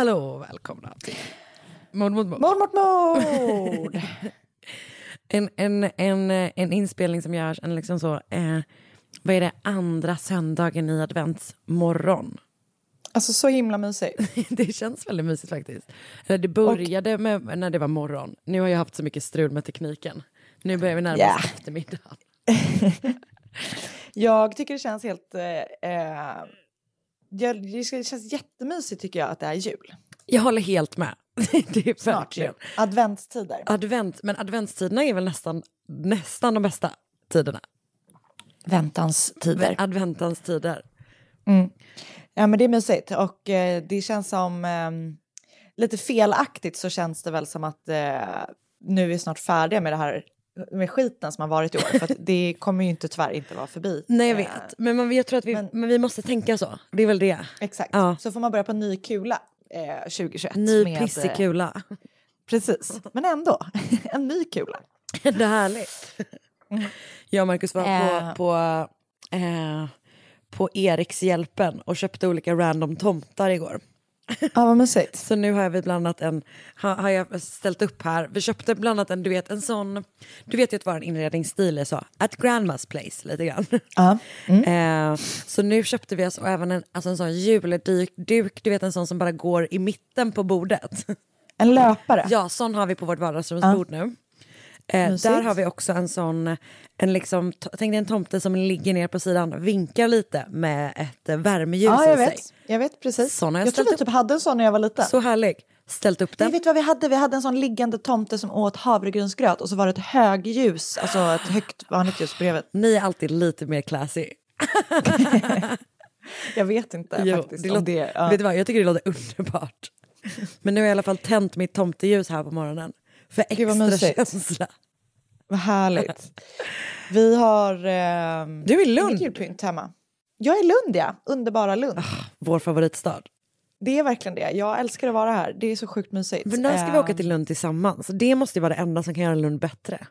Hallå och välkomna till Mord mot mord. Mord mot mord! En, en, en, en inspelning som görs en liksom så, eh, vad är det, andra söndagen i adventsmorgon. Alltså så himla mysigt. Det känns väldigt mysigt faktiskt. Det började med när det var morgon. Nu har jag haft så mycket strul med tekniken. Nu börjar vi närma oss eftermiddagen. Jag tycker det känns helt... Eh, eh, det känns jättemysigt tycker jag att det är jul. Jag håller helt med. Det är Snart verkligen. jul. Adventstider. Advent, men adventstiderna är väl nästan, nästan de bästa tiderna. Väntans tider. Adventans tider. Ja men det är mysigt och eh, det känns som ehm, lite felaktigt så känns det väl som att eh, nu är vi snart färdiga med det här med skiten som har varit i år för det kommer ju inte tyvärr inte vara förbi. Nej jag Eh, vet, men man, jag tror att vi, men, men- vi måste tänka så. Det är väl det. Exakt, Ja. så får man börja på ny kula eh, 2021. Ny med, eh, pissig kula. Precis, men ändå en ny kula. det är härligt. Jag och Marcus var Eh. på, på, eh, på Erikshjälpen och köpte olika random tomtar igår. Ja vad mysigt. Så nu har jag bland en, har, har jag ställt upp här, vi köpte bland annat en, du vet en sån, du vet ju att vår inredningsstil är så, at grandmas place lite grann. Ja. Eh, så nu köpte vi oss och även en, alltså en sån julduk, duk, du vet en sån som bara går i mitten på bordet. En löpare. Ja, sån har vi på vårt vardagsrumsbord nu. Eh, där har vi också en sån, en liksom, tänk dig en tomte som ligger ner på sidan, vinkar lite med ett eh, värmeljus Ja, jag i sig. vet. Jag vet precis. Sån jag jag trodde jag typ hade en sån när jag var liten. Så härlig. Ställt upp den. vet vad vi hade? Vi hade en sån liggande tomte som åt havregrynsgröt och så var det ett högljus, alltså ett högt vanligt ljus bredvid. Ni är alltid lite mer classy. Jag vet inte Jo, faktiskt det om låter, det... Ja. Vet du vad, jag tycker det låter underbart. Men nu har jag i alla fall tänt mitt tomteljus här på morgonen. För Gud, vad extra mysigt. känsla. Vad härligt. Vi har... ehm, Du är i Lund. inget julpynt hemma. Jag är i Lund, ja. Underbara Lund. Vår favoritstad. Det är verkligen det. Jag älskar att vara här. Det är så sjukt mysigt. Men när ska vi åka Ehm, till Lund tillsammans? Det måste ju vara det enda som kan göra Lund bättre.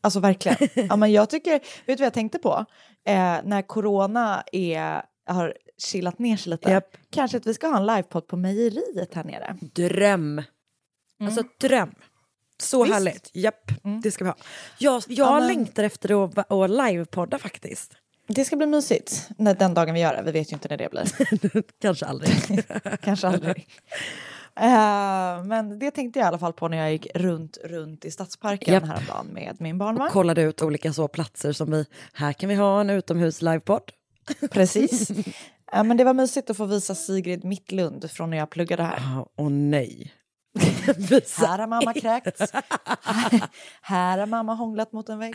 Alltså verkligen. Ja, men jag tycker, vet du vad jag tänkte på? Eh, när corona är, har chillat ner sig lite. Japp. Kanske att vi ska ha en livepodd på mejeriet här nere. Dröm. Alltså dröm. Så Mm. Visst. Mm. härligt. Japp, det ska vi ha. Jag, jag Ja, men- längtar efter att, att livepodda faktiskt. Det ska bli mysigt när, den dagen vi gör det. Vi vet ju inte när det blir. Kanske aldrig. Kanske aldrig. Eh, men det tänkte jag i alla fall på när jag gick runt, runt i Stadsparken Japp. häromdagen med min barnvagn. Kollade ut olika så platser som vi, här kan vi ha en utomhus livepodd. Precis. Ja, men det var mysigt att få visa Sigrid Mittlund från när jag pluggade här. Åh nej. Här har mamma kräkts. här har mamma hånglat mot en vägg.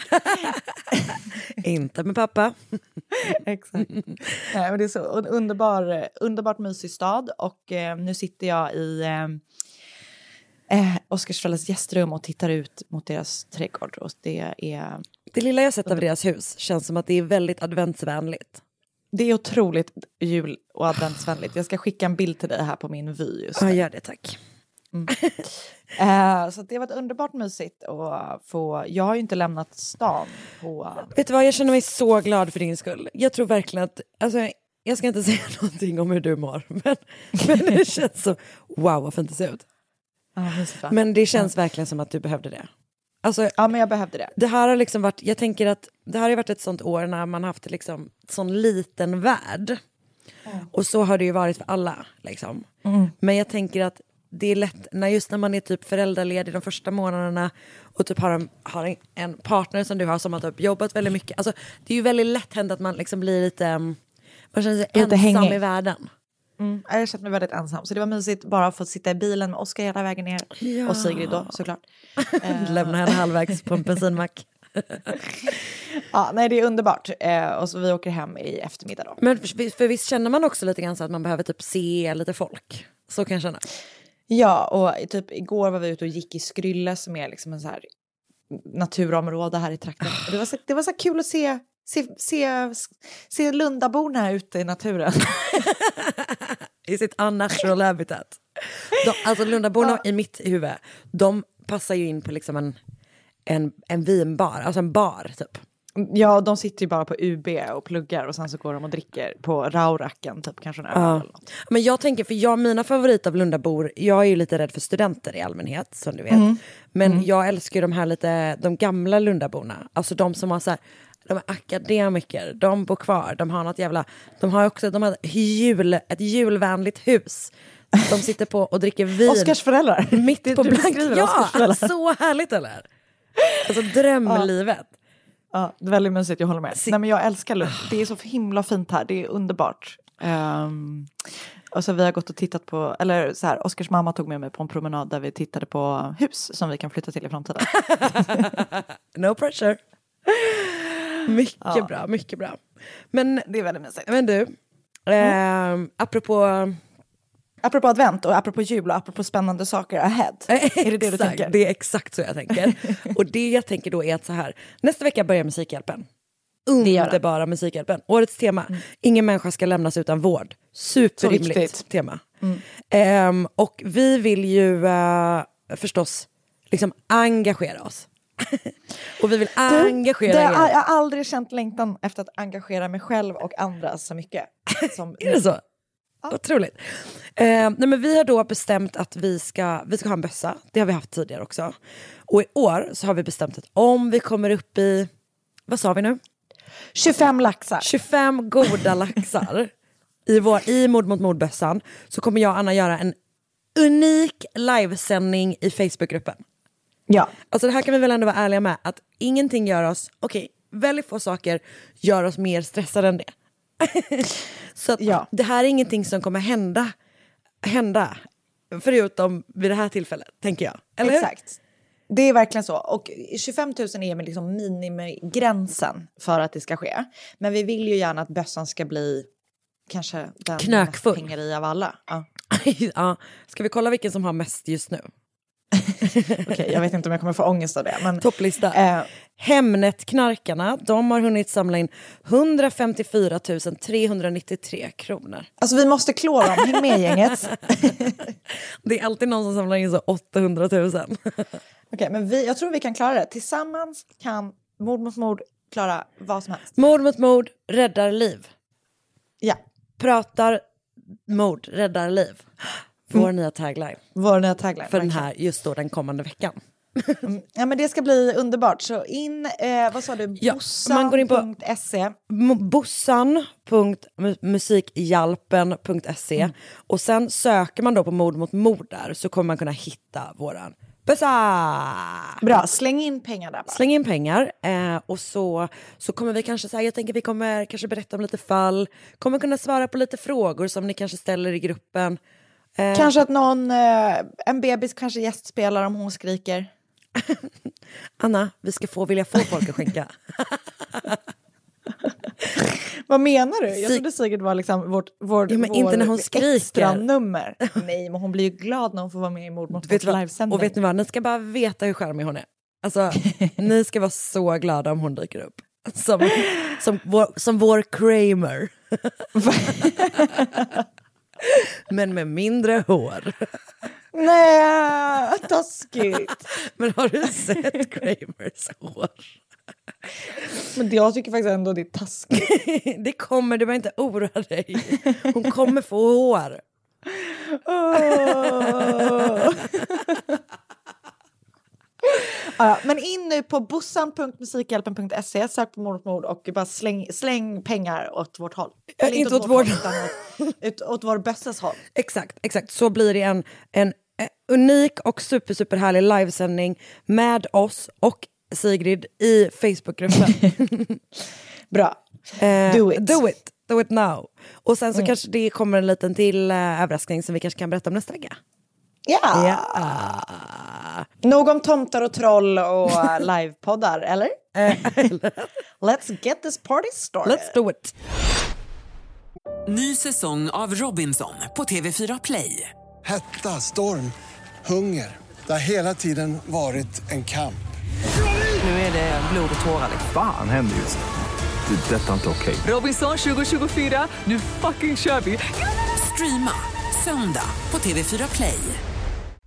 Inte med pappa. Exakt. Nej, men det är så underbar, underbart mysig stad och eh, nu sitter jag i, eh, eh, Oscarsföräldrars gästrum och tittar ut mot deras trädgård. Och det är, Det lilla jag sett av deras hus känns som att det är väldigt adventsvänligt. det är otroligt jul och adventsvänligt. Jag ska skicka en bild till dig här på min vy just Ja, gör det tack. Eh, så det har varit underbart mysigt att få... Jag har ju inte lämnat stan på... Vet du vad, jag känner mig så glad för din skull. Jag tror verkligen att, alltså, jag ska inte säga någonting om hur du mår, men, men det känns så, wow vad fint det ser ut. Ja, va? Men det känns verkligen som att du behövde det. Alltså, ja, men jag behövde det. det här har liksom varit, jag tänker att det här har varit ett sånt år när man haft liksom sån liten värld. Och så har det ju varit för alla. Liksom. Men jag tänker att det är lätt, när just när man är typ föräldraledig de första månaderna och typ har en, har en, en partner som du har som har typ jobbat väldigt mycket. Alltså, det är ju väldigt lätt hänt att man liksom blir lite, man känner sig Lite ensam hängig. i världen. Mm, jag har känt mig väldigt ensam. Så det var mysigt bara att få sitta i bilen med Oskar hela vägen ner. Ja. Och Sigrid då såklart. Lämna henne halvvägs på en bensinmack. Ja, nej, det är underbart. Eh, och så vi åker hem i eftermiddag då. Men för, för visst känner man också lite grann så att man behöver typ se lite folk? Så kan jag känna. Ja, och typ igår var vi ute och gick i Skrylle som är liksom en så här naturområde här i trakten. Det var så, det var så kul att se, se, se, se Lundaborna ute i naturen. I sitt unnatural habitat. De, alltså Lundaborna i mitt huvud, de passar ju in på liksom en, en, en vinbar, alltså en bar typ. Ja, de sitter ju bara på UB och pluggar och sen så går de och dricker på Rauracken, typ kanske en öl Ja. eller något. Men jag tänker, för jag, mina favorit av Lundabor, jag är ju lite rädd för studenter i allmänhet, som du vet. Mm. Men jag älskar ju de här lite, de gamla Lundaborna, alltså de som har så här, de är akademiker, de bor kvar, de har något jävla, de har också, de har ett, jul, ett julvänligt hus. De sitter på och dricker vin. Oscars föräldrar. Mitt på blank. Ja, så härligt eller? Alltså drömlivet. Ja, det är väldigt mysigt, jag håller med. Nej, men jag älskar Lund. Det är så himla fint här, det är underbart. Um, och så vi har gått och tittat på, eller så här, Oskars mamma tog med mig på en promenad där vi tittade på hus som vi kan flytta till i framtiden. No pressure. Mycket bra, mycket bra. Men, det är väldigt mysigt. men du, ehm, apropå... Apropå advent och apropå jul och apropå spännande saker ahead. är det det du tänker? Det är exakt så jag tänker. och det jag tänker då är att så här, nästa vecka börjar Musikhjälpen. Underbara Musikhjälpen. Årets tema, ingen människa ska lämnas utan vård. Superrimligt tema. Ehm, och vi vill ju eh, förstås liksom engagera oss. och vi vill engagera det, er. jag har aldrig känt längtan efter att engagera mig själv och andra så mycket. Som Är det så? Otroligt. Eh, nej men vi har då bestämt att vi ska, vi ska ha en bössa. Det har vi haft tidigare också. Och i år så har vi bestämt att om vi kommer upp i, vad sa vi nu? 25 laxar. 25 goda laxar i, vår, i Mord mot mordbössan så kommer jag och Anna göra en unik livesändning i Facebookgruppen. Ja. Alltså det här kan vi väl ändå vara ärliga med att ingenting gör oss, okej, väldigt få saker gör oss mer stressade än det. Så Ja. det här är ingenting som kommer hända, hända förutom vid det här tillfället, tänker jag. Eller hur? Exakt. Det är verkligen så. Och 25 000 är liksom minimigränsen för att det ska ske. Men vi vill ju gärna att bössan ska bli kanske den mest Knökfull. pengar i av alla. Ja. ja. Ska vi kolla vilken som har mest just nu? Okej, jag vet inte om jag kommer få ångest av det. Men, Topplista. eh, Hemnet-knarkarna, de har hunnit samla in 154 393 kronor. alltså vi måste klå dem, häng med gänget. Det är alltid någon som samlar in så 800 000. Okej, men vi, jag tror vi kan klara det. Tillsammans kan mord mot mord klara vad som helst. Mord mot mord räddar liv. Ja, Pratar mord räddar liv. Vår nya tagline vår nya tagline. för den här just då den kommande veckan. Ja, men det ska bli underbart. Så in, eh, vad sa du, Ja, bossan.se. Bossan.musikhjälpen.se Mm. och sen söker man då på mord mot mord där så kommer man kunna hitta våran bössa. Bra, släng in pengar där bara. Släng in pengar eh, och så, så kommer vi kanske säga, jag tänker vi kommer kanske berätta om lite fall, kommer kunna svara på lite frågor som ni kanske ställer i gruppen. Eh, Kanske att någon, eh, en bebis kanske gästspelar om hon skriker. Anna, vi ska få vilja få folk att skänka. Vad menar du? Jag trodde Sigrid var liksom vårt, vår, Ja, men inte när hon skriker. extra nummer. Nej, men hon blir ju glad när hon får vara med i Mord mot Vet livesändning. Och vet ni vad, ni ska bara veta hur charmig hon är. Alltså, ni ska vara så glada om hon dyker upp. Som, som, vår, som vår Kramer. Men med mindre hår. Nej, taskigt. Men har du sett Kramers hår? Men jag tycker faktiskt ändå det är taskigt. Det kommer, du behöver inte oroa dig. Hon kommer få hår. Åh. Ja, men in nu på bussan.musikhjälpen.se, sök på Mord mord och bara släng, släng pengar åt vårt håll. Eller inte åt vårt håll, utan åt, ut, åt vår bästas håll. Exakt, exakt. Så blir det en, en eh, unik och super, super härlig livesändning med oss och Sigrid i Facebookgruppen. Bra. Eh, Do it. Do it. Do it now. Och sen så Mm. kanske det kommer en liten till eh, överraskning som vi kanske kan berätta om nästa vecka. Ja. Ja. Nog om tomtar och troll och uh, livepoddar, eller? Let's get this party started. Let's do it. Ny säsong av Robinson på TV4 Play. Hetta, storm, hunger. Det har hela tiden varit en kamp. Nu är det blod och tårar. liksom. Fan händer just nu. Det. är Detta är inte okej. Robinson 2024, nu fucking kör vi! Streama söndag på TV4 Play.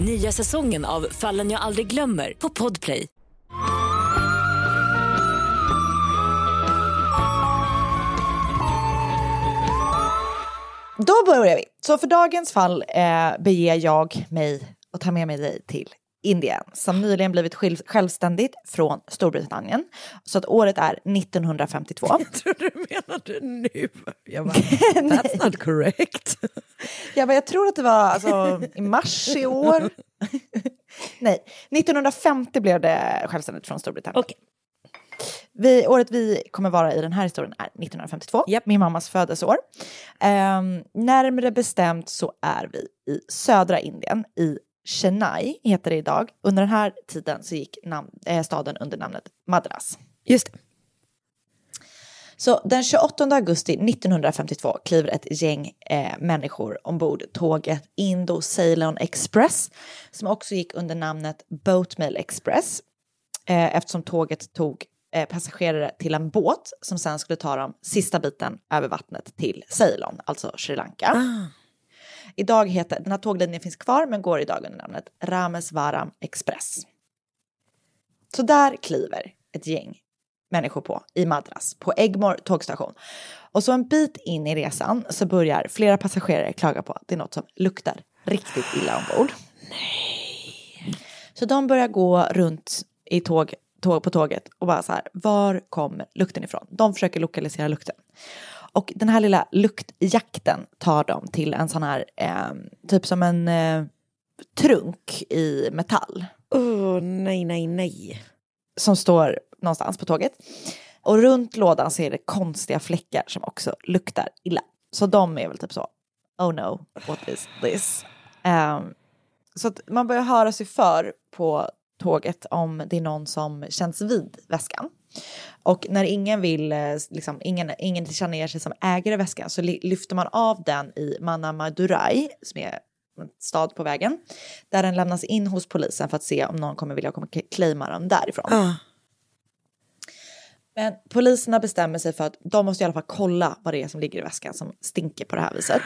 Nya säsongen av Fallen jag aldrig glömmer på Podplay. Då börjar vi. Så för dagens fall eh, beger jag mig och tar med mig dig till Indien som nyligen blivit själv- självständigt från Storbritannien. Så att året är 1952. Jag tror du menade nu. Jag bara, that's not correct. Jag, bara, jag tror att det var alltså, i mars i år. Nej, 1950 blev det självständigt från Storbritannien. Vi, året vi kommer vara i den här historien är 1952, min mammas födelseår. Um, närmare bestämt så är vi i södra Indien, i Chennai heter det idag. Under den här tiden så gick nam- eh, staden under namnet Madras. Just det. Så den 28 augusti 1952 kliver ett gäng eh, människor ombord tåget Indo-Ceylon Express som också gick under namnet Boatmail Express eh, eftersom tåget tog eh, passagerare till en båt som sen skulle ta dem sista biten över vattnet till Ceylon, alltså Sri Lanka. Idag heter, den här tåglinjen finns kvar men går idag under namnet Ramesvaram Express. Så där kliver ett gäng människor på i Madras på Egmore tågstation. Och så en bit in i resan så börjar flera passagerare klaga på att det är något som luktar riktigt illa ombord. Nej. Så de börjar gå runt i tåg, tåg på tåget och bara så här, var kommer lukten ifrån? De försöker lokalisera lukten. Och den här lilla luktjakten tar dem till en sån här, eh, typ som en eh, trunk i metall. Oh, nej, nej, nej. Som står någonstans på tåget. Och runt lådan så är det konstiga fläckar som också luktar illa. Så de är väl typ så, oh no, what is this? Um, så att man börjar höra sig för på tåget om det är någon som känns vid väskan. Och när ingen vill, eh, liksom, ingen, ingen känner sig som ägare väskan så lyfter man av den i Manamadurai, som är en stad på vägen, där den lämnas in hos polisen för att se om någon kommer vilja komma claima den därifrån. Ah. Men poliserna bestämmer sig för att de måste i alla fall kolla vad det är som ligger i väskan som stinker på det här viset.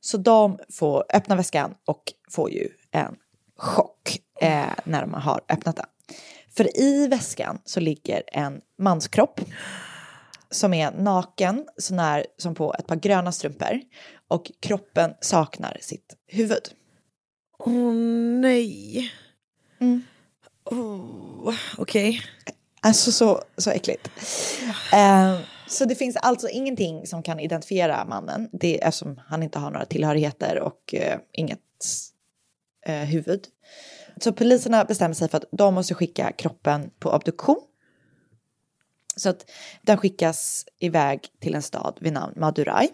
Så de får öppna väskan och får ju en chock eh, när de har öppnat den. För i väskan så ligger en manskropp som är naken, sånär som på ett par gröna strumpor. Och kroppen saknar sitt huvud. Åh oh, nej. Mm. Oh, Okej. Alltså så, så äckligt. Eh, Så det finns alltså ingenting som kan identifiera mannen, det är eftersom han inte har några tillhörigheter och eh, inget eh, huvud. Så poliserna bestämmer sig för att de måste skicka kroppen på obduktion. Så att den skickas iväg till en stad vid namn Madurai.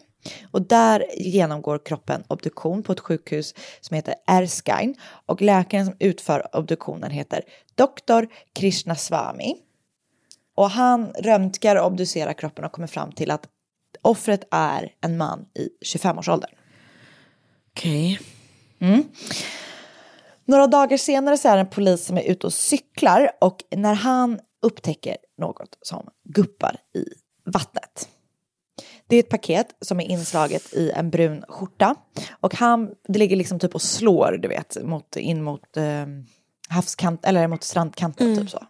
Och där genomgår kroppen obduktion på ett sjukhus som heter Erskine. Och läkaren som utför obduktionen heter Dr. Krishnaswamy. Och han röntgar och obducerar kroppen och kommer fram till att offret är en man i 25-årsåldern. Okej. Mm. Några dagar senare så är det en polis som är ute och cyklar och när han upptäcker något som guppar i vattnet. Det är ett paket som är inslaget i en brun skjorta och han, det ligger liksom typ och slår, du vet, mot, in mot eh, havskant eller mot strandkanten typ så.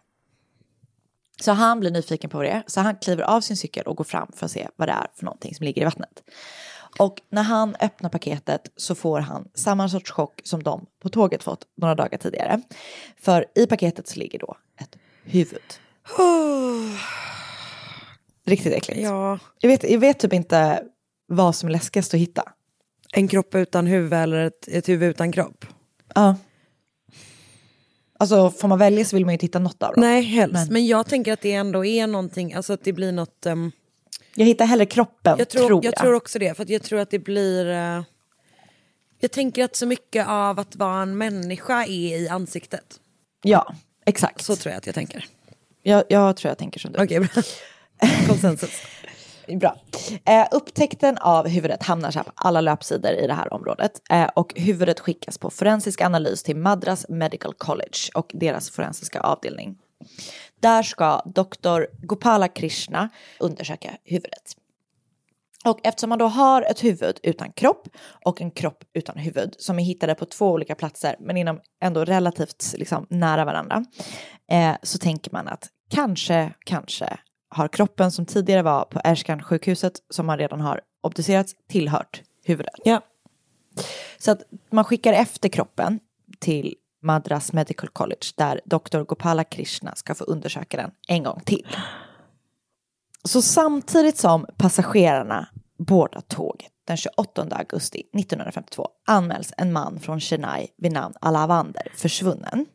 Så han blir nyfiken på vad det är, så han kliver av sin cykel och går fram för att se vad det är för någonting som ligger i vattnet. Och när han öppnar paketet så får han samma sorts chock som de på tåget fått några dagar tidigare. För i paketet så ligger då ett huvud. Riktigt äckligt. Ja. Jag, vet, jag vet typ inte vad som är läskigast att hitta. En kropp utan huvud eller ett, ett huvud utan kropp? Ja. Alltså får man välja så vill man ju inte hitta något av dem. Nej, helst. Men, Men- jag tänker att det ändå är någonting, alltså att det blir något... ehm, Jag hittar hellre kroppen, jag tror, tror jag. jag. tror också det, för jag tror att det blir... eh, jag tänker att så mycket av att vara en människa är i ansiktet. Ja, exakt. Så tror jag att jag tänker. Jag, jag tror jag tänker som du. Okej, bra. Konsensus. Bra. Eh, upptäckten av huvudet hamnar så på alla löpsidor i det här området. Eh, och huvudet skickas på forensisk analys till Madras Medical College och deras forensiska avdelning. Där ska doktor Gopala Krishna undersöka huvudet. Och eftersom man då har ett huvud utan kropp och en kropp utan huvud som är hittade på två olika platser men inom ändå relativt liksom, nära varandra eh, så tänker man att kanske, kanske har kroppen som tidigare var på Erskan sjukhuset som man redan har obducerat tillhört huvudet. Ja. Så att man skickar efter kroppen till Madras Medical College där Dr. Gopala Krishna ska få undersöka den en gång till. Så samtidigt som passagerarna boardar tåget den 28 augusti 1952 anmäls en man från Chennai vid namn Alavander försvunnen.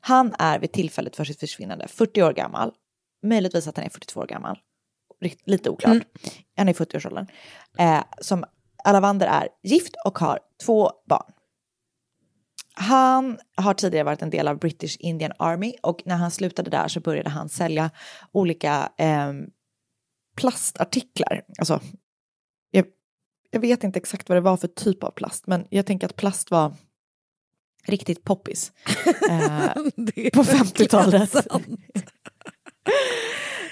Han är vid tillfället för sitt försvinnande 40 år gammal, möjligtvis att han är 42 år gammal, lite oklart. Han är i 40-årsåldern. Eh, som Alavander är gift och har två barn. Han har tidigare varit en del av British Indian Army och när han slutade där så började han sälja olika eh, plastartiklar. Alltså, jag, jag vet inte exakt vad det var för typ av plast, men jag tänker att plast var riktigt poppis eh, på 50-talet.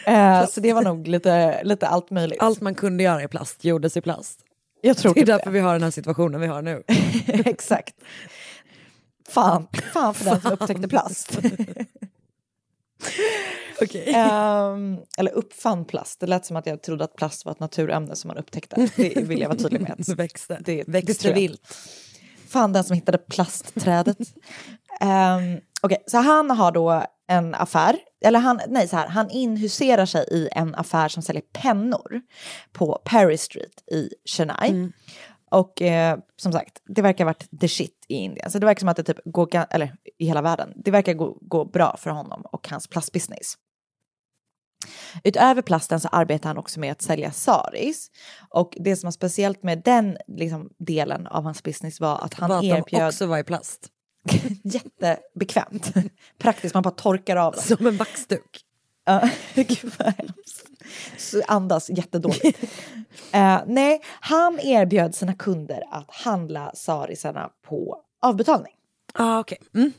eh, så det var nog lite, lite allt möjligt. Allt man kunde göra i plast gjordes i plast. Jag tror det är typ därför vi har den här situationen vi har nu. Exakt. Fan, fan för den som upptäckte plast. Okej. Ehm, eller uppfann plast. Det lät som att jag trodde att plast var ett naturämne som man upptäckte. Det vill jag vara tydlig med. Det växte. Det, Växte jag. vilt. Fan den som hittade plastträdet. um, Okej, så han har då en affär, eller han, nej så här, han inhuserar sig i en affär som säljer pennor på Perry Street i Chennai. Och eh, som sagt, det verkar ha varit the shit i Indien. Så det verkar som att det typ går, eller i hela världen, det verkar gå, gå bra för honom och hans plastbusiness. Utöver plasten så arbetar han också med att sälja saris. Och det som var speciellt med den liksom, delen av hans business var att han Var att de erbjöd... också var i plast. Jättebekvämt. Praktiskt, man bara torkar av dem. Som en vaxduk. Ja, gud vad hemskt. Andas jättedåligt. Eh, nej, han erbjöd sina kunder att handla sarisarna på avbetalning. Ah, okay. mm.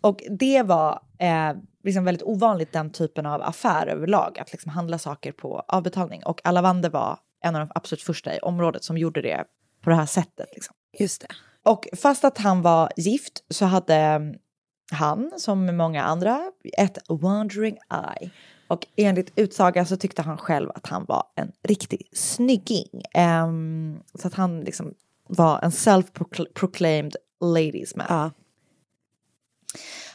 Och det var eh, liksom väldigt ovanligt den typen av affär överlag, att liksom handla saker på avbetalning. Och Alavander var en av de absolut första i området som gjorde det på det här sättet. Liksom. Just det. Och fast att han var gift så hade han, som många andra, ett wandering eye. Och enligt utsaga så tyckte han själv att han var en riktig snygging. Ehm, så att han liksom var en self-proclaimed ladies man.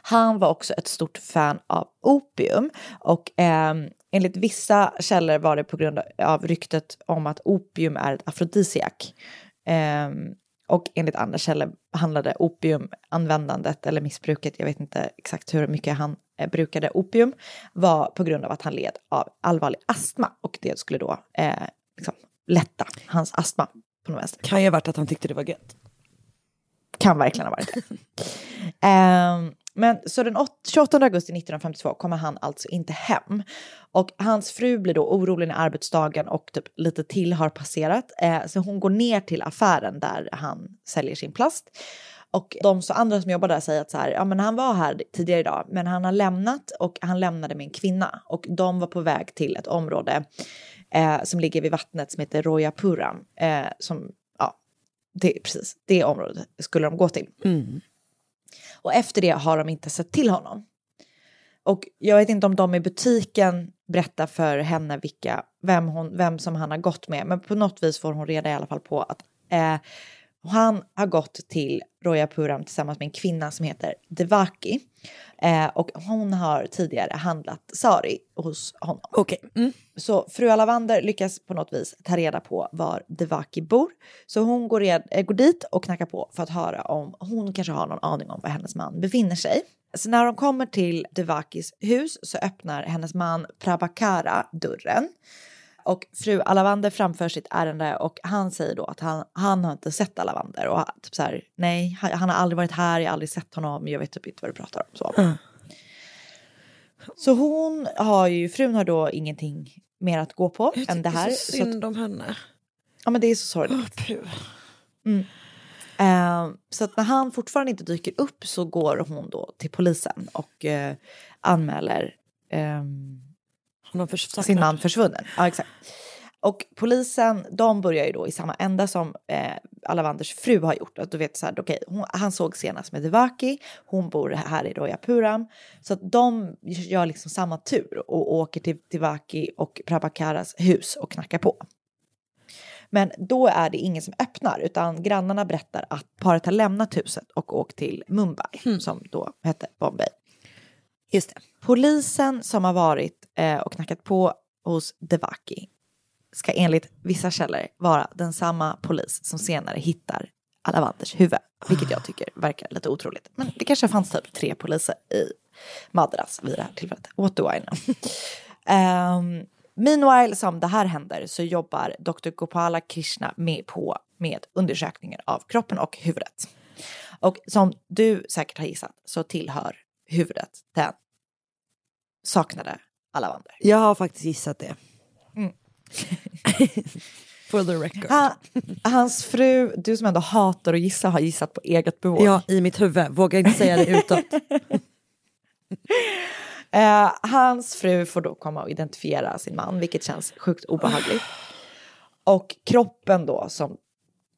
Han var också ett stort fan av opium och ehm, enligt vissa källor var det på grund av ryktet om att opium är ett afrodisiak. Ehm, och enligt andra källor handlade opiumanvändandet eller missbruket, jag vet inte exakt hur mycket han eh, brukade opium, var på grund av att han led av allvarlig astma och det skulle då eh, liksom, lätta hans astma på något vänster. Kan ju ha varit att han tyckte det var gött. Kan verkligen ha varit det. Ehm, men så den 28 augusti 1952 kommer han alltså inte hem. Och hans fru blir då orolig när arbetsdagen och typ lite till har passerat. Eh, så hon går ner till affären där han säljer sin plast. Och de så andra som jobbar där säger att så här, ja men han var här tidigare idag, men han har lämnat och han lämnade med en kvinna. Och de var på väg till ett område eh, som ligger vid vattnet som heter Royapuram. Eh, som, ja, det, precis, det området skulle de gå till. Mm. Och efter det har de inte sett till honom. Och jag vet inte om de i butiken berättar för henne vilka, vem, hon, vem som han har gått med, men på något vis får hon reda i alla fall på att eh, han har gått till Royapuram tillsammans med en kvinna som heter Devaki. Eh, och hon har tidigare handlat sari hos honom. Okej. Mm. Så fru Alavander lyckas på något vis ta reda på var Devaki bor. Så hon går, red, eh, går dit och knackar på för att höra om hon kanske har någon aning om var hennes man befinner sig. Så när de kommer till Devakis hus så öppnar hennes man Prabhakara dörren. Och fru Alavander framför sitt ärende och han säger då att han, han har inte sett Alavander och typ så här, nej, han, har aldrig varit här, jag har aldrig sett honom, jag vet typ inte vad du pratar om. Så. Så hon har ju, frun har då ingenting mer att gå på Jag än det tycker här. så Så att, synd om henne. ja men det är så sorgligt. Mm. Eh, så att när han fortfarande inte dyker upp så går hon då till polisen och eh, anmäler försvunnit. Sin man försvunnen. Ja, exakt. Och polisen, de börjar ju då i samma ända som eh, Alavanders fru har gjort. Att du vet så här, okej, hon, han såg senast med Devaki, hon bor här i Royapuram. Så att de gör liksom samma tur och åker till Devaki och Prabhakaras hus och knackar på. Men då är det ingen som öppnar utan grannarna berättar att paret har lämnat huset och åkt till Mumbai som då hette Bombay. Just det. Polisen som har varit och knackat på hos Devaki ska enligt vissa källor vara den samma polis som senare hittar Alavanders huvud. Vilket jag tycker verkar lite otroligt. Men det kanske fanns typ tre poliser i Madras vid det här tillfället. What do I know? um, meanwhile som det här händer så jobbar Dr. Gopala Krishna med på med undersökningen av kroppen och huvudet. Och som du säkert har gissat så tillhör huvudet den saknade Alavander. Jag har faktiskt gissat det. Mm. For the record. Han, hans fru, du som ändå hatar att gissa, har gissat på eget bevåg. Ja, i mitt huvud. Vågar inte säga det utåt. Eh, hans fru får då komma och identifiera sin man, vilket känns sjukt obehagligt. Och kroppen då, som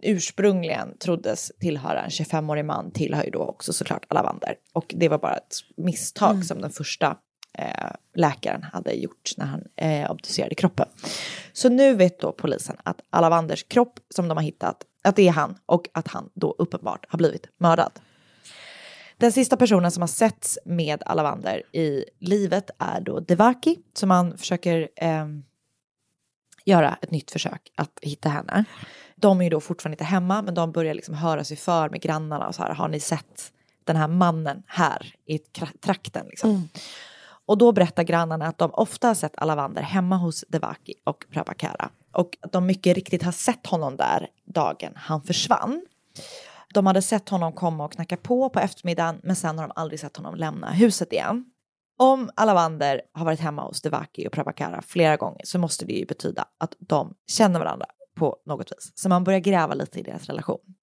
ursprungligen troddes tillhöra en 25-årig man, tillhör ju då också såklart Alavander. Och det var bara ett misstag som den första Eh, läkaren hade gjort när han eh, obducerade kroppen. Så nu vet då polisen att Alavanders kropp som de har hittat, att det är han och att han då uppenbart har blivit mördad. Den sista personen som har setts med Alavander i livet är då Devaki som han försöker eh, göra ett nytt försök att hitta henne. De är ju då fortfarande inte hemma men de börjar liksom höra sig för med grannarna och så här har ni sett den här mannen här i trakten liksom. Mm. Och då berättar grannarna att de ofta har sett Alavander hemma hos Devaki och Prabhakara. Och att de mycket riktigt har sett honom där dagen han försvann. De hade sett honom komma och knacka på på eftermiddagen men sen har de aldrig sett honom lämna huset igen. Om Alavander har varit hemma hos Devaki och Prabhakara flera gånger så måste det ju betyda att de känner varandra på något vis. Så man börjar gräva lite i deras relation.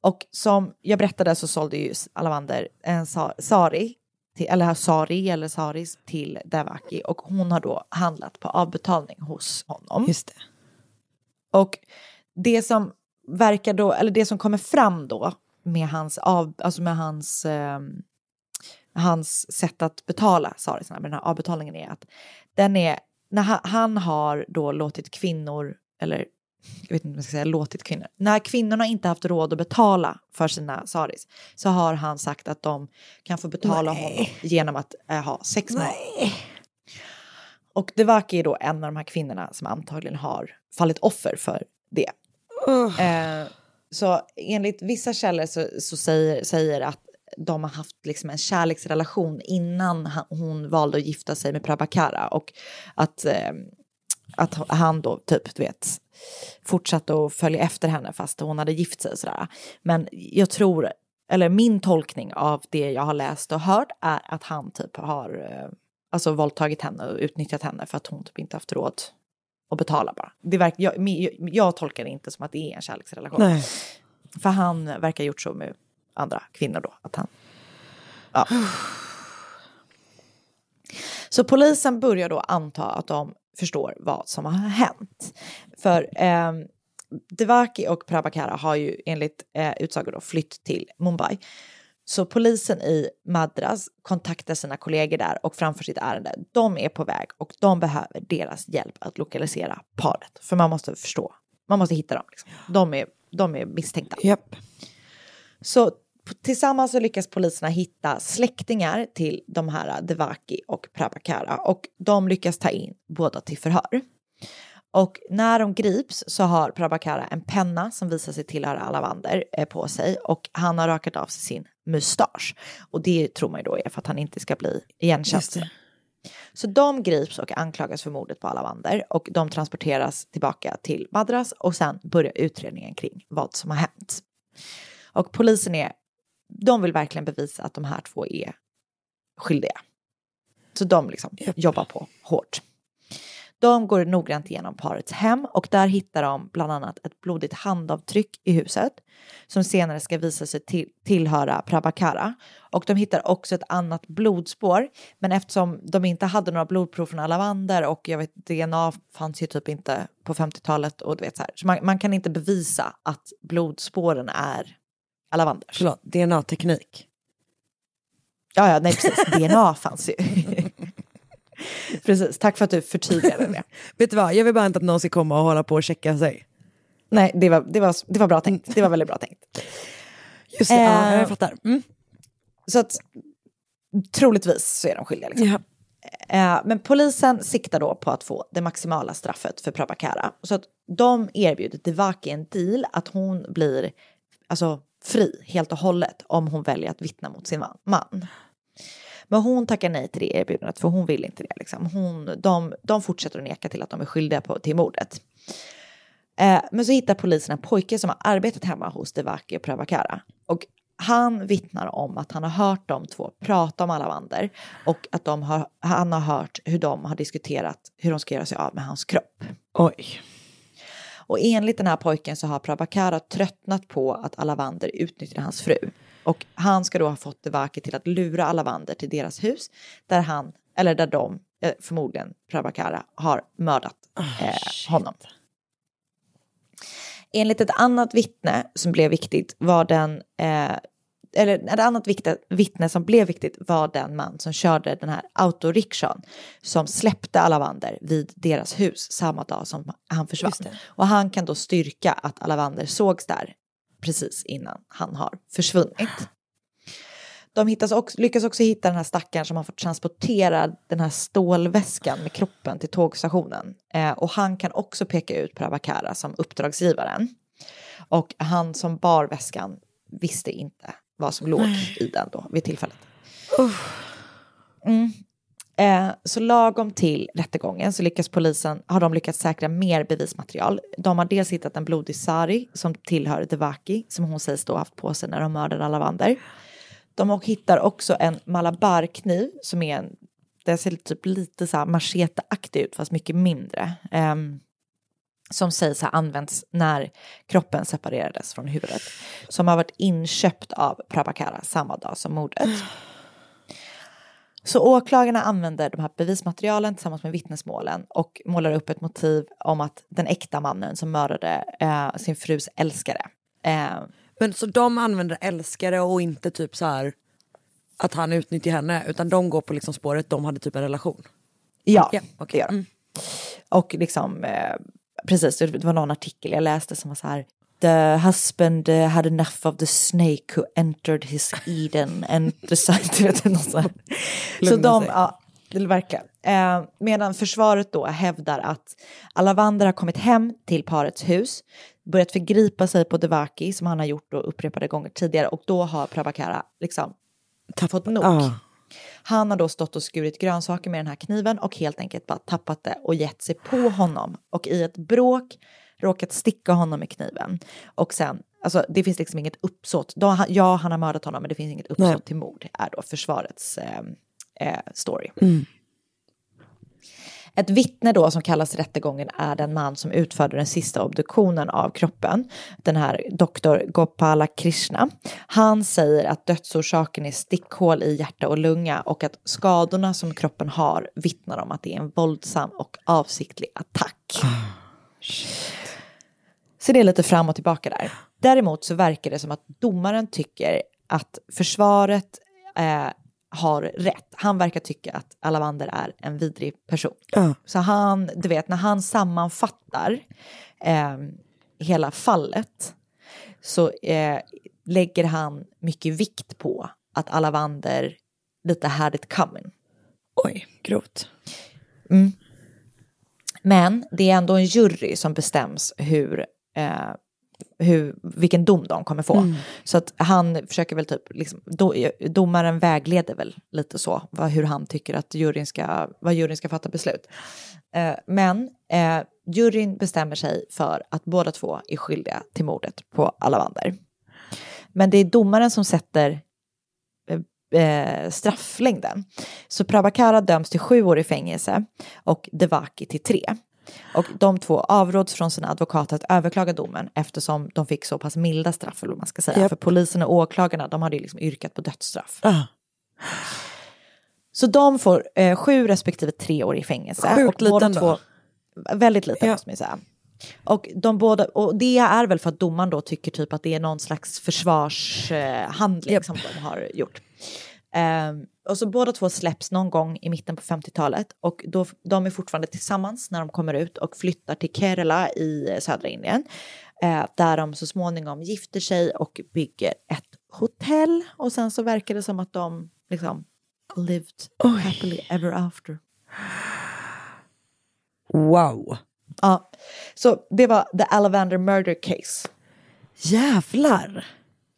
Och som jag berättade så sålde ju Alavander en sa- sari, till, eller sari eller saris till Devaki och hon har då handlat på avbetalning hos honom. Just det. Och det som verkar då, eller det som kommer fram då med hans, av, alltså med hans, ehm, hans sätt att betala sarisarna med den här avbetalningen är att den är, när han, han har då låtit kvinnor, eller jag vet inte om jag ska säga låtit kvinnor, när kvinnorna inte haft råd att betala för sina saris så har han sagt att de kan få betala Nej. honom genom att eh, ha sex med honom. och Devaki är då en av de här kvinnorna som antagligen har fallit offer för det. Eh, så enligt vissa källor så, så säger, säger att de har haft liksom en kärleksrelation innan han, hon valde att gifta sig med Prabhakara och att, eh, att han då typ, du vet, fortsatte att följa efter henne fast hon hade gift sig och sådär. Men jag tror, eller min tolkning av det jag har läst och hört är att han typ har eh, alltså våldtagit henne och utnyttjat henne för att hon typ inte haft råd att betala bara. Det verk, jag, jag, jag tolkar det inte som att det är en kärleksrelation. Nej. För han verkar ha gjort så med andra kvinnor då. Att han, ja. Så polisen börjar då anta att de förstår vad som har hänt. För eh, Devaki och Prabhakara har ju enligt eh, utsagor då flytt till Mumbai. Så polisen i Madras kontaktar sina kollegor där och framför sitt ärende. De är på väg och de behöver deras hjälp att lokalisera paret. För man måste förstå, man måste hitta dem. Liksom. De, är, de är misstänkta. Yep. Så tillsammans så lyckas poliserna hitta släktingar till de här Devaki och Prabhakara och de lyckas ta in båda till förhör. Och när de grips så har Prabhakara en penna som visar sig tillhöra Alavander eh, på sig och han har rakat av sig sin mustasch. Och det tror man ju då är för att han inte ska bli igenkänd. Så de grips och anklagas för mordet på Alavander och de transporteras tillbaka till Madras och sen börjar utredningen kring vad som har hänt. Och polisen är, de vill verkligen bevisa att de här två är skyldiga. Så de liksom jobbar på hårt. De går noggrant igenom parets hem och där hittar de bland annat ett blodigt handavtryck i huset som senare ska visa sig till, tillhöra Prabhakara. Och de hittar också ett annat blodspår, men eftersom de inte hade några blodprov från Alavander och jag vet DNA fanns ju typ inte på 50-talet och du vet så här, så man, man kan inte bevisa att blodspåren är Alavanders. Förlåt, DNA-teknik. Ja, ja, nej precis, DNA fanns ju. Precis, tack för att du förtydligade det. Vet du vad, jag vill bara inte att någon ska komma och hålla på och checka sig. Nej, det var, det var, det var bra tänkt. Det var väldigt bra tänkt. Just det, ja, Eh, jag fattar. Mm. Så att troligtvis så är de skyldiga. Liksom. Ja. Eh, men polisen siktar då på att få det maximala straffet för Prabhakara. Så att de erbjuder Devaki en deal att hon blir alltså, fri helt och hållet om hon väljer att vittna mot sin man- Men hon tackar nej till det erbjudandet för hon vill inte det. Liksom. Hon, de, de fortsätter att neka till att de är skyldiga på, till mordet. Eh, men så hittar polisen en pojke som har arbetat hemma hos Devaki och Prabhakara. Och han vittnar om att han har hört de två prata om Alavander och att de har, han har hört hur de har diskuterat hur de ska göra sig av med hans kropp. Oj. Och enligt den här pojken så har Prabhakara tröttnat på att Alavander utnyttjar hans fru. Och han ska då ha fått Devaki till att lura Alavander till deras hus där han, eller där de, eh, förmodligen Prabhakara, har mördat eh, honom. Enligt ett annat vittne som blev viktigt var den, eh, eller ett annat vittne, vittne som blev viktigt var den man som körde den här autorikshan som släppte Alavander vid deras hus samma dag som han försvann. Och han kan då styrka att Alavander sågs där precis innan han har försvunnit. De hittas också, lyckas också hitta den här stackaren som har fått transportera den här stålväskan med kroppen till tågstationen. Eh, och han kan också peka ut Prabhakara som uppdragsgivaren. Och han som bar väskan visste inte vad som låg i den då vid tillfället. Mm. Eh, så lagom till rättegången så lyckas polisen, har de lyckats säkra mer bevismaterial. De har dels hittat en blodig sari som tillhör Devaki som hon sägs då haft på sig när de mördade Alavander. De hittar också en malabarkniv som är en, den ser typ lite så här macheteaktig ut fast mycket mindre. Ehm, som sägs ha använts när kroppen separerades från huvudet. Som har varit inköpt av Prabhakara samma dag som mordet. Så åklagarna använder de här bevismaterialen tillsammans med vittnesmålen och målar upp ett motiv om att den äkta mannen som mördade eh, sin frus älskare. Eh, Men så de använder älskare och inte typ så här att han utnyttjar henne utan de går på liksom spåret de hade typ en relation. Ja, Ja, det gör de. Och liksom, eh, precis, det var någon artikel jag läste som var så här. The husband uh, had enough of the snake who entered his Eden and decided, vet, något så här. Så de, sig. ja, det verkligen. Eh, medan försvaret då hävdar att Alavander har kommit hem till parets hus, börjat förgripa sig på Devaki som han har gjort då upprepade gånger tidigare och då har Prabhakara liksom fått nog. Ah. Han har då stått och skurit grönsaker med den här kniven och helt enkelt bara tappat det och gett sig på honom och i ett bråk råkat sticka honom med kniven. Och sen, alltså det finns liksom inget uppsåt. Då, han- ja, han har mördat honom men det finns inget uppsåt Nej. till mord, är då försvarets eh, eh, story. Mm. Ett vittne då som kallas rättegången är den man som utförde den sista obduktionen av kroppen, den här doktor Gopala Krishna. Han säger att dödsorsaken är stickhål i hjärta och lunga och att skadorna som kroppen har vittnar om att det är en våldsam och avsiktlig attack. Så det är lite fram och tillbaka där. Däremot så verkar det som att domaren tycker att försvaret eh, har rätt. Han verkar tycka att Alavander är en vidrig person. Ja. Så han, du vet, när han sammanfattar eh, hela fallet så eh, lägger han mycket vikt på att Alavander lite had it coming. Oj, grovt. Mm. Men det är ändå en jury som bestäms hur, eh, hur, vilken dom de kommer få. Mm. Så att han försöker väl typ, liksom, do, domaren vägleder väl lite så, vad, hur han tycker att juryn ska, vad juryn ska fatta beslut. Eh, men eh, juryn bestämmer sig för att båda två är skyldiga till mordet på Alavander. Men det är domaren som sätter eh, strafflängden. Så Prabhakara döms till sju år i fängelse och Devaki till tre. Och de två avråds från sina advokater att överklaga domen eftersom de fick så pass milda straff, eller vad man ska säga. Japp. För polisen och åklagarna, de hade ju liksom yrkat på dödsstraff. Ah. Så de får eh, sju respektive tre år i fängelse. Sjukt och liten två, då. Väldigt liten Ja. måste man säga. Och, de båda, och det är väl för att domaren då tycker typ att det är någon slags försvarshandling Japp. som de har gjort. Ehm, och så båda två släpps någon gång i mitten på 50-talet och då, de är fortfarande tillsammans när de kommer ut och flyttar till Kerala i södra Indien. Eh, där de så småningom gifter sig och bygger ett hotell och sen så verkar det som att de liksom lived happily ever after. Wow. Ja, så det var the Alavander murder case. Jävlar.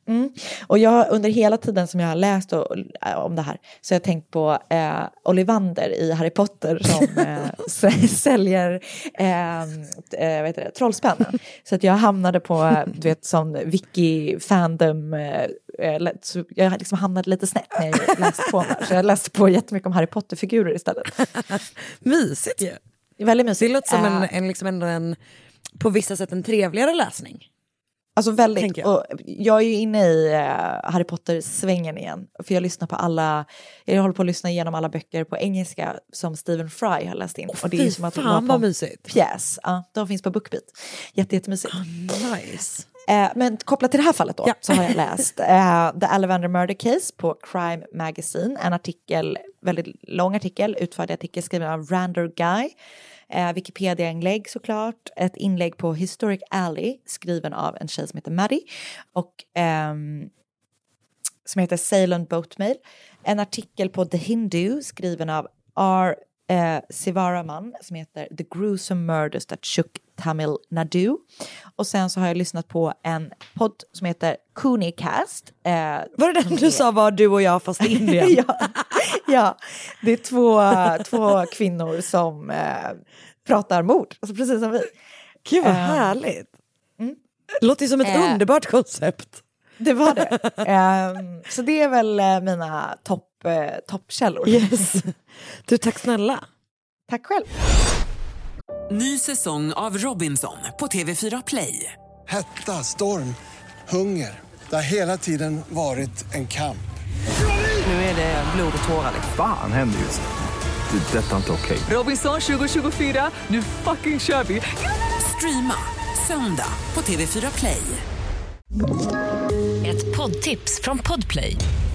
Mm. Och jag under hela tiden som jag har läst och, äh, om det här så har jag tänkt på eh, Ollivander i Harry Potter som eh, säljer eh, eh, heter det. Så att jag hamnade på, eh, du vet, som wiki fandom eh, eh, så jag liksom hamnade lite snett när jag läste på. Här. Så jag läste på jättemycket om Harry Potter-figurer istället. Mysigt ju. Väldigt mysigt. Det låter som en, Eh, en, liksom en, på vissa sätt en trevligare läsning. Alltså väldigt. Jag. Och jag är ju inne i uh, Harry Potter-svängen igen. För jag lyssnar på alla, jag håller på att lyssna igenom alla böcker på engelska som Stephen Fry har läst in. och det är som att fan vad mysigt. Pjäs. Ja, de finns på Bookbeat. Jätte, jättemysigt. Nice. Eh, men kopplat till det här fallet då, Ja. så har jag läst eh, The Alavander Murder Case på Crime Magazine. En artikel, väldigt lång artikel, utförlig artikel skriven av Randor Guy. Eh, Wikipedia-inlägg såklart. Ett inlägg på Historic Alley skriven av en tjej som heter Maddie. Och ehm, som heter Ceylon Boatmail. En artikel på The Hindu skriven av R. Eh, Sivaraman som heter The Gruesome Murders That Shook Tamil Nadu. Och sen så har jag lyssnat på en podd som heter Cooneycast. Eh, Var det den du sa var du och jag fast i Indien? ja, ja, det är två, två kvinnor som eh, pratar mord, alltså precis som vi. Gud vad Eh, härligt. mm. Låter som ett Eh. underbart koncept. Det var det. Ehm, så det är väl eh, mina topp, eh, toppkällor. Yes. Du, tack snälla. Tack själv. Ny säsong av Robinson på TV4 Play. Hetta, storm, hunger. Det har hela tiden varit en kamp. Nu är det blod och tårar. Fan händer just nu. Det. är Detta är inte okej. Robinson 2024, nu fucking kör vi! Streama söndag på TV4 Play. Ett poddtips från Podplay.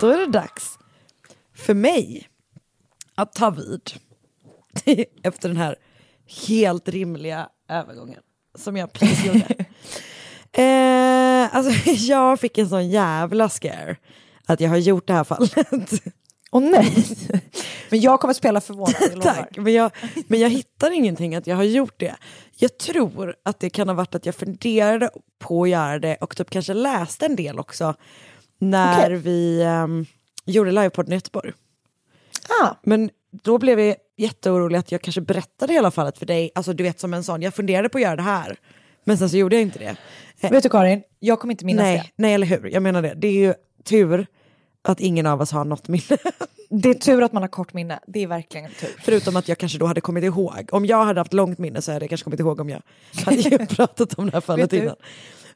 Då är det dags för mig att ta vid efter den här helt rimliga övergången som jag precis gjorde. eh, alltså, jag fick en sån jävla scare att jag har gjort det här fallet. Åh nej! Men jag kommer spela förvånad. Tack, men jag, men jag hittar ingenting att jag har gjort det. Jag tror att det kan ha varit att jag funderade på att göra det och typ kanske läste en del också när Okej. vi um, gjorde livepodden i Göteborg. Ah. Men då blev jag jätteorolig att jag kanske berättade hela fallet för dig, alltså du vet som en sån, jag funderade på att göra det här, men sen så gjorde jag inte det. Eh, Vet du Karin, jag kommer inte minnas nej, det. nej, eller hur, jag menar det. Det är ju tur att ingen av oss har något minne. Det är tur att man har kort minne, det är verkligen tur. Förutom att jag kanske då hade kommit ihåg. Om jag hade haft långt minne så hade jag kanske kommit ihåg om jag hade pratat om det här fallet innan.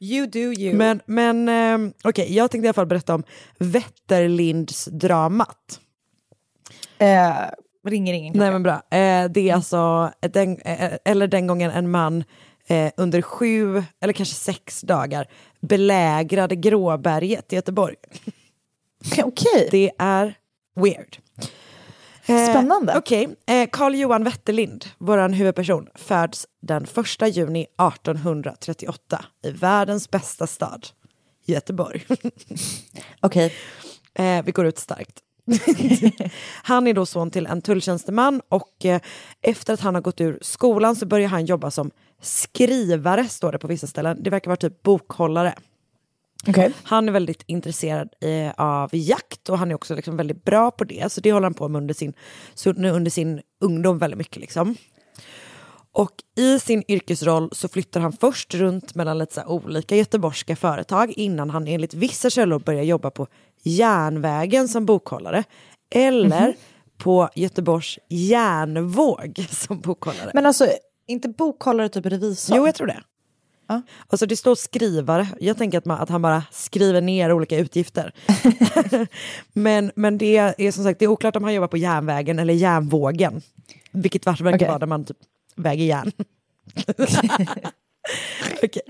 You do you. Men, men ehm, okej, jag tänkte i alla fall berätta om Vätterlindsdramat. Eh, ringer ingen Nej men bra. Eh, det är alltså, den, eh, eller den gången en man eh, under sju, eller kanske sex dagar belägrade Gråberget i Göteborg. Okej. Det är weird. Eh, Spännande. Okej, eh, Carl Johan Wetterlind, vår huvudperson, föds den 1 juni 1838 i världens bästa stad, Göteborg. Okej. Eh, vi går ut starkt. han är då son till en tulltjänsteman och eh, efter att han har gått ur skolan så börjar han jobba som skrivare, står det på vissa ställen. Det verkar vara typ bokhållare. Okej. Han är väldigt intresserad eh, av jakt och han är också liksom väldigt bra på det. Så det håller han på med under sin, under sin ungdom väldigt mycket. Liksom. Och i sin yrkesroll så flyttar han först runt mellan lite olika göteborgska företag innan han enligt vissa källor börjar jobba på järnvägen som bokhållare. Eller Mhm. på Göteborgs järnvåg som bokhållare. Men alltså, inte bokhållare typ revisor? Jo, jag tror det. Ja. Alltså det står skrivare. Jag tänker att, man, att han bara skriver ner olika utgifter. men, men det är som sagt det är oklart om han jobbar på järnvägen eller järnvågen. Vilket verkar Okej. vara där man typ väger järn. Okej.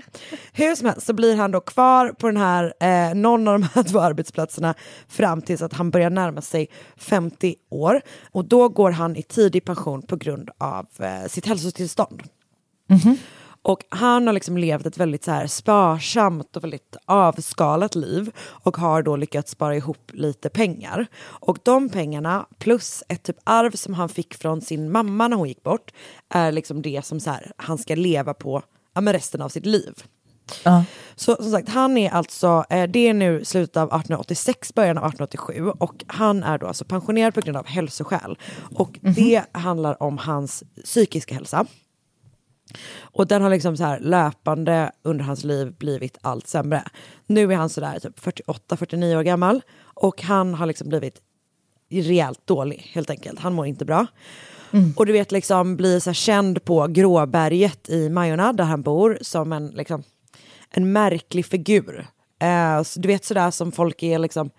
Hur som helst så blir han då kvar på den här, eh, någon av de här två arbetsplatserna fram tills att han börjar närma sig 50 år. Och då går han i tidig pension på grund av eh, sitt hälsotillstånd. Och han har liksom levt ett väldigt så här sparsamt och väldigt avskalat liv och har då lyckats spara ihop lite pengar. Och de pengarna plus ett typ arv som han fick från sin mamma när hon gick bort är liksom det som så här, han ska leva på ja, men resten av sitt liv. Så som sagt, han är alltså, eh, det är nu slutet av 1886, början av 1887 och han är då alltså pensionerad på grund av hälsoskäl. Och det handlar om hans psykiska hälsa. Och den har liksom så här löpande under hans liv blivit allt sämre. Nu är han sådär typ 48-49 år gammal och han har liksom blivit rejält dålig helt enkelt. Han mår inte bra. Och du vet liksom blir så känd på Gråberget i Majorna där han bor som en, liksom, en märklig figur. Eh, du vet sådär som folk är liksom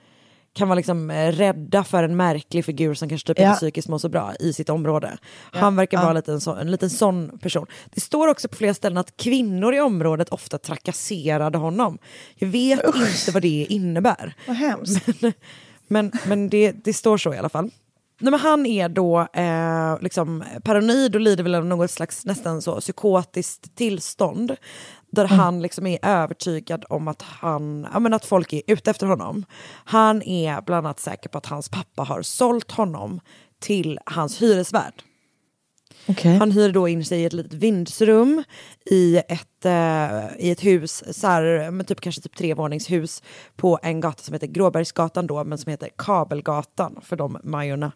kan vara liksom eh, rädda för en märklig figur som kanske typ Ja. inte psykiskt mår så bra i sitt område. Han verkar Ja. vara lite en, så, en liten sån person. Det står också på flera ställen att kvinnor i området ofta trakasserade honom. Jag vet inte vad det innebär. Vad hemskt. Men, men, men det, det står så i alla fall. Nej, men han är då eh, liksom paranoid och lider väl av något slags nästan så psykotiskt tillstånd. Där han liksom är övertygad om att, han, ja, men att folk är ute efter honom. Han är bland annat säker på att hans pappa har sålt honom till hans hyresvärd. Han hyr då in sig i ett litet vindsrum i ett, eh, i ett hus, så här, men typ, kanske typ trevåningshus på en gata som heter Gråbergsgatan då, men som heter Kabelgatan för de Majorna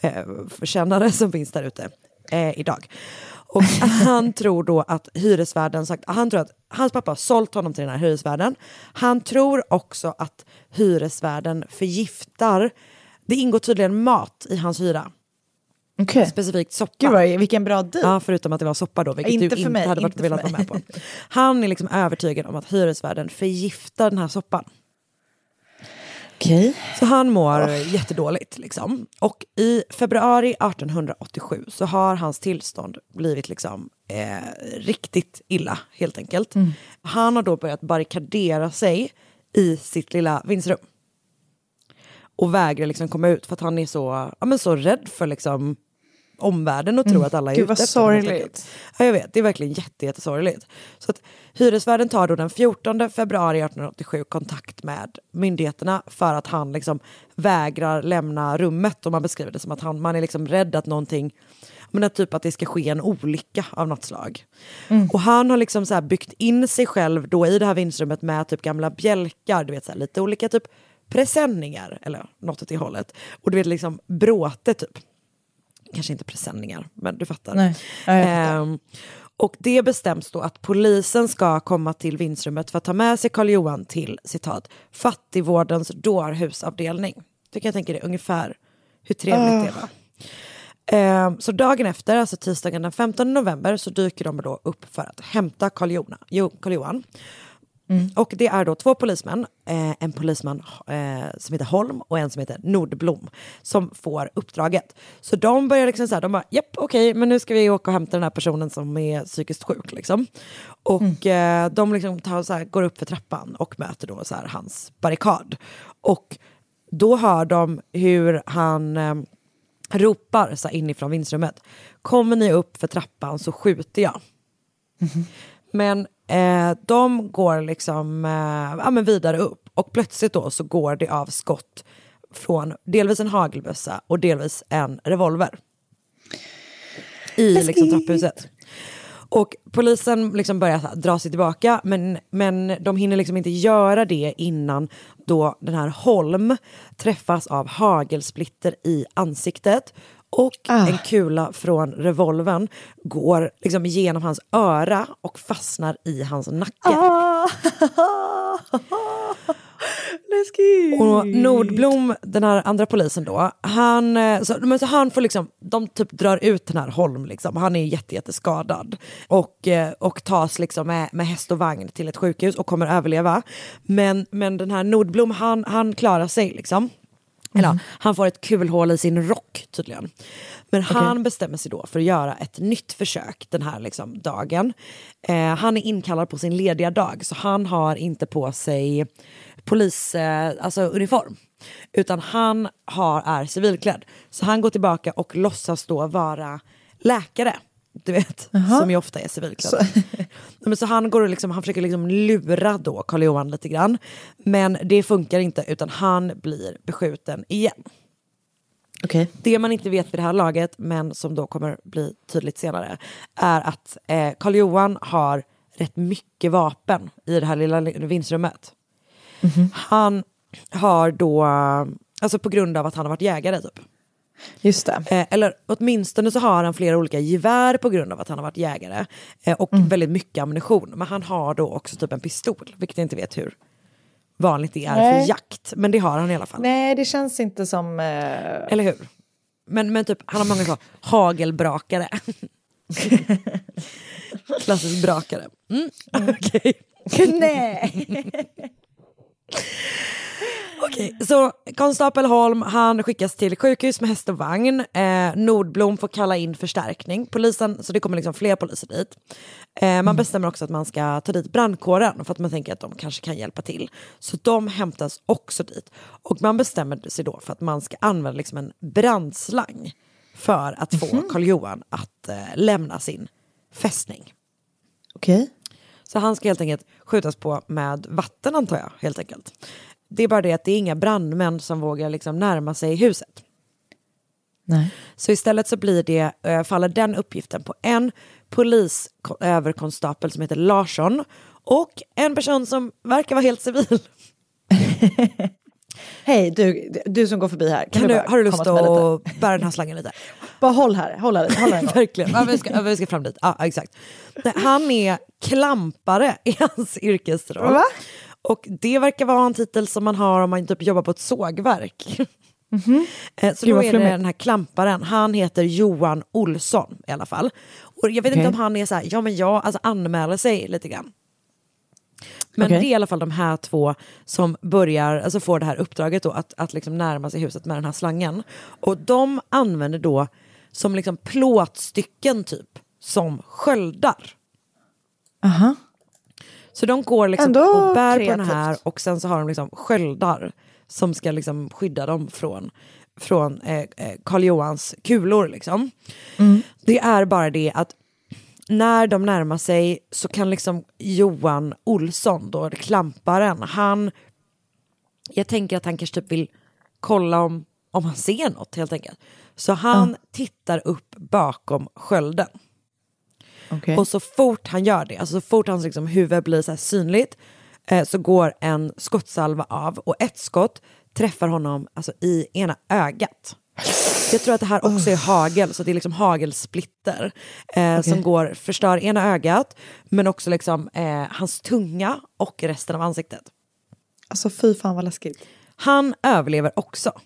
eh, förkännare som finns där ute eh, idag. Och han tror då att hyresvärden sagt, han tror att hans pappa har sålt honom till den här hyresvärden. Han tror också att hyresvärden förgiftar, det ingår tydligen mat i hans hyra. Okej. Specifikt soppa. Gud vad, vilken bra deal. Ja, förutom att det var soppa då, vilket Inte du inte mig, hade varit inte velat vara med på. Han är liksom övertygad om att hyresvärden förgiftar den här soppan. Okej. Så han mår jättedåligt. Liksom. Och i februari 1887 så har hans tillstånd blivit liksom, eh, riktigt illa, helt enkelt. Han har då börjat barrikadera sig i sitt lilla vindsrum. Och vägrar liksom komma ut för att han är så, ja, men så rädd för liksom, omvärlden och tror Mm. att alla är Gud, ute efter sorgligt. Ja, jag vet, det är verkligen jätte, jättesorgligt. Så att hyresvärden tar då den 14 februari 1887 kontakt med myndigheterna för att han liksom vägrar lämna rummet. Och man beskriver det som att han, man är liksom rädd att någonting, men att typ att det ska ske en olycka av något slag. Och han har liksom så byggt in sig själv då i det här vindsrummet med typ gamla bjälkar, du vet så här, lite olika typ presenningar eller något åt det hållet. Och du vet liksom bråte typ. Kanske inte presenningar, men du fattar. Nej, ja, jag. Ehm, och det bestäms då att polisen ska komma till vindsrummet för att ta med sig Karl Johan till citat fattigvårdens dårhusavdelning. Du kan tänka dig ungefär hur trevligt det var. Ehm, så dagen efter, alltså tisdagen den 15 november, så dyker de då upp för att hämta Karl Johan. Och det är då två polismän, eh, en polisman eh, som heter Holm och en som heter Nordblom, som får uppdraget. Så de börjar liksom så här, de bara, japp okej, men nu ska vi åka och hämta den här personen som är psykiskt sjuk. Liksom. Och eh, de liksom tar, så här, går upp för trappan och möter då så här, hans barrikad. Och då hör de hur han eh, ropar så här, inifrån vindsrummet, kommer ni upp för trappan så skjuter jag. Men eh, de går liksom eh, ja, men vidare upp och plötsligt då så går det av skott från delvis en hagelbössa och delvis en revolver. I liksom, trapphuset. Och polisen liksom börjar här dra sig tillbaka men, men de hinner liksom inte göra det innan då den här Holm träffas av hagelsplitter i ansiktet och en kula från revolvern går liksom genom hans öra och fastnar i hans nacke. Ah. Läskigt. Och Nordblom, den här andra polisen då, han, eh, så, men så han får liksom, de typ drar ut den här Holm, liksom. han är jätte, jätteskadad. Och, eh, och tas liksom med, med häst och vagn till ett sjukhus och kommer överleva. Men, men den här Nordblom, han, han klarar sig liksom. Eller ja, han får ett kulhål i sin rock tydligen. Men han bestämmer sig då för att göra ett nytt försök den här liksom, dagen. Eh, han är inkallad på sin lediga dag så han har inte på sig polis, eh, alltså uniform. Utan han har, är civilklädd. Så han går tillbaka och låtsas då vara läkare. Du vet, som ju ofta är civilklädda. Men så han, går och liksom, han försöker liksom lura då Karl Johan lite grann. Men det funkar inte utan han blir beskjuten igen. Okej. Det man inte vet vid det här laget, men som då kommer bli tydligt senare, är att eh, Karl Johan har rätt mycket vapen i det här lilla vindsrummet. Han har då, alltså på grund av att han har varit jägare typ. Just det. Eh, eller åtminstone så har han flera olika gevär på grund av att han har varit jägare. Eh, och väldigt mycket ammunition. Men han har då också typ en pistol, vilket jag inte vet hur vanligt det är Nej. för jakt. Men det har han i alla fall. Nej, det känns inte som... Eh... Eller hur? Men, men typ, han har många så hagelbrakare. Klassisk brakare. Mm. Okej. Nej. Okej, så konstapel Holm han skickas till sjukhus med häst och vagn. Eh, Nordblom får kalla in förstärkning. Polisen, så det kommer liksom fler poliser dit. Eh, man bestämmer också att man ska ta dit brandkåren för att man tänker att de kanske kan hjälpa till. Så de hämtas också dit. Och man bestämmer sig då för att man ska använda liksom en brandslang för att få Karl Johan att eh, lämna sin fästning. Okej. Så han ska helt enkelt skjutas på med vatten antar jag. helt enkelt. Det är bara det att det är inga brandmän som vågar liksom närma sig huset. Nej. Så istället så blir det, eh, faller den uppgiften på en polisöverkonstapel som heter Larsson och en person som verkar vara helt civil. Hej, du, du som går förbi här. Kan du du, har du lust att bära den här slangen lite? Bara håll här, håll här. Håll här. Verkligen. Ja, vi, ska, vi ska fram dit. Ja, exakt. Han är klampare i hans yrkesroll. Va? Och det verkar vara en titel som man har om man typ jobbar på ett sågverk. Eh, Så Gud, då är det den här klamparen, han heter Johan Olsson i alla fall. Och jag vet inte Okej. om han är så här, ja men jag alltså anmäler sig lite grann. Men Okej. det är i alla fall de här två som börjar, alltså får det här uppdraget då att, att liksom närma sig huset med den här slangen. Och de använder då som liksom plåtstycken typ, som sköldar. Aha. Så de går liksom Ändå och bär på den kreativt. här och sen så har de liksom sköldar som ska liksom skydda dem från, från eh, eh, Karl Johans kulor. Liksom. Det är bara det att när de närmar sig så kan liksom Johan Olsson, då klamparen, han... Jag tänker att han kanske typ vill kolla om, om han ser något helt enkelt. Så han tittar upp bakom skölden. Okej. Och så fort han gör det, alltså så fort hans liksom huvud blir så synligt, eh, så går en skottsalva av och ett skott träffar honom alltså, i ena ögat. Jag tror att det här också är hagel, så det är liksom hagelsplitter eh, som går, förstör ena ögat, men också liksom eh, hans tunga och resten av ansiktet. Alltså fy fan vad läskigt. Han överlever också,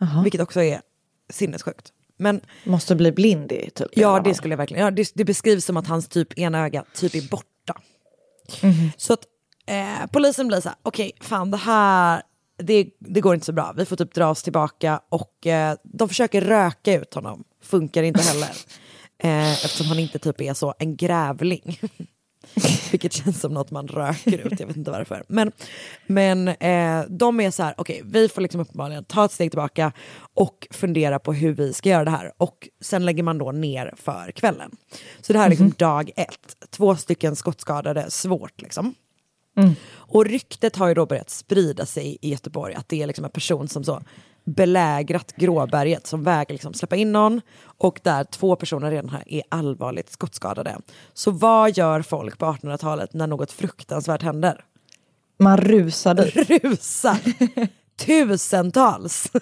Aha. vilket också är sinnessjukt. Men Måste bli blind i typ. Ja, det skulle jag verkligen. Ja, det, det beskrivs som att hans typ ena öga typ är borta. Så att eh, polisen blir så här, okej, fan det här, det, det går inte så bra. Vi får typ dra oss tillbaka och eh, de försöker röka ut honom. Funkar inte heller. eh, eftersom han inte typ är så en grävling. Vilket känns som något man röker ut, jag vet inte varför. Men, men eh, de är så här, okej, vi får liksom uppenbarligen ta ett steg tillbaka och fundera på hur vi ska göra det här. Och sen lägger man då ner för kvällen. Så det här är liksom dag ett, två stycken skottskadade, svårt liksom. Och ryktet har ju då börjat sprida sig i Göteborg att det är liksom en person som så belägrat Gråberget som vägrar liksom släppa in någon och där två personer redan här är allvarligt skottskadade. Så vad gör folk på 1800-talet när något fruktansvärt händer? Man rusar dit. Rusar! Tusentals!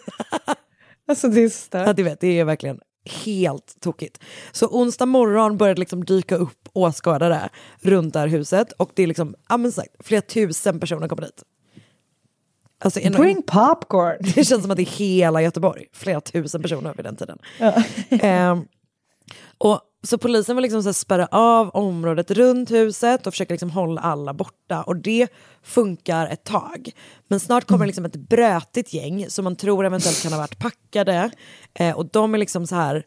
Alltså det är stört. Ja, du vet, det är verkligen helt tokigt. Så onsdag morgon började liksom dyka upp åskådare runt det här huset och det är liksom, ja men sagt, flera tusen personer kommer dit. Alltså, en, Bring popcorn! det känns som att det är hela Göteborg, flera tusen personer vid den tiden. Ehm, och, så polisen vill liksom så spärra av området runt huset och försöka liksom hålla alla borta. Och det funkar ett tag. Men snart kommer liksom ett brötigt gäng som man tror eventuellt kan ha varit packade. Eh, och de är liksom så här, ja,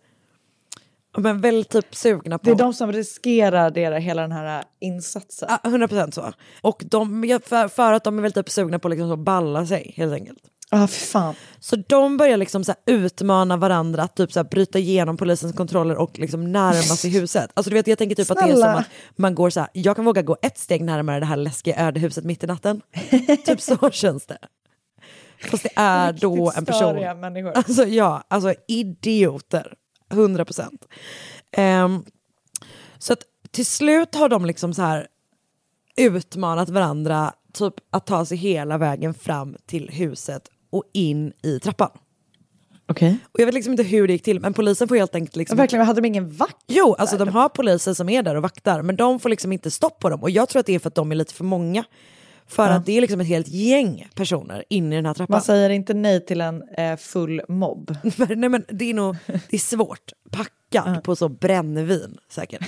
men väldigt typ sugna på... Det är de som riskerar det, hela den här insatsen. Ja, 100% så. Och de, för, för att de är väl typ sugna på att liksom så balla sig helt enkelt. Ja, ah, för fan. Så de börjar liksom så utmana varandra att typ så här bryta igenom polisens kontroller och liksom närma sig huset. Alltså du vet, jag tänker typ att det är Snälla. som att man går så här, jag kan våga gå ett steg närmare det här läskiga ödehuset mitt i natten. typ så känns det. Fast det är då en person. människor. Alltså ja, alltså idioter. 100 procent. Ehm, så att till slut har de liksom så här utmanat varandra typ att ta sig hela vägen fram till huset och in i trappan. Okej. Och jag vet liksom inte hur det gick till, men polisen får helt enkelt liksom... Verkligen, hade de ingen vakt? Jo, alltså de har poliser som är där och vaktar, men de får liksom inte stopp på dem. Och jag tror att det är för att de är lite för många. För Ja. att det är liksom ett helt gäng personer inne i den här trappan. Man säger inte nej till en eh, full mobb. Nej men det är nog det är svårt. Packad på så brännvin säkert.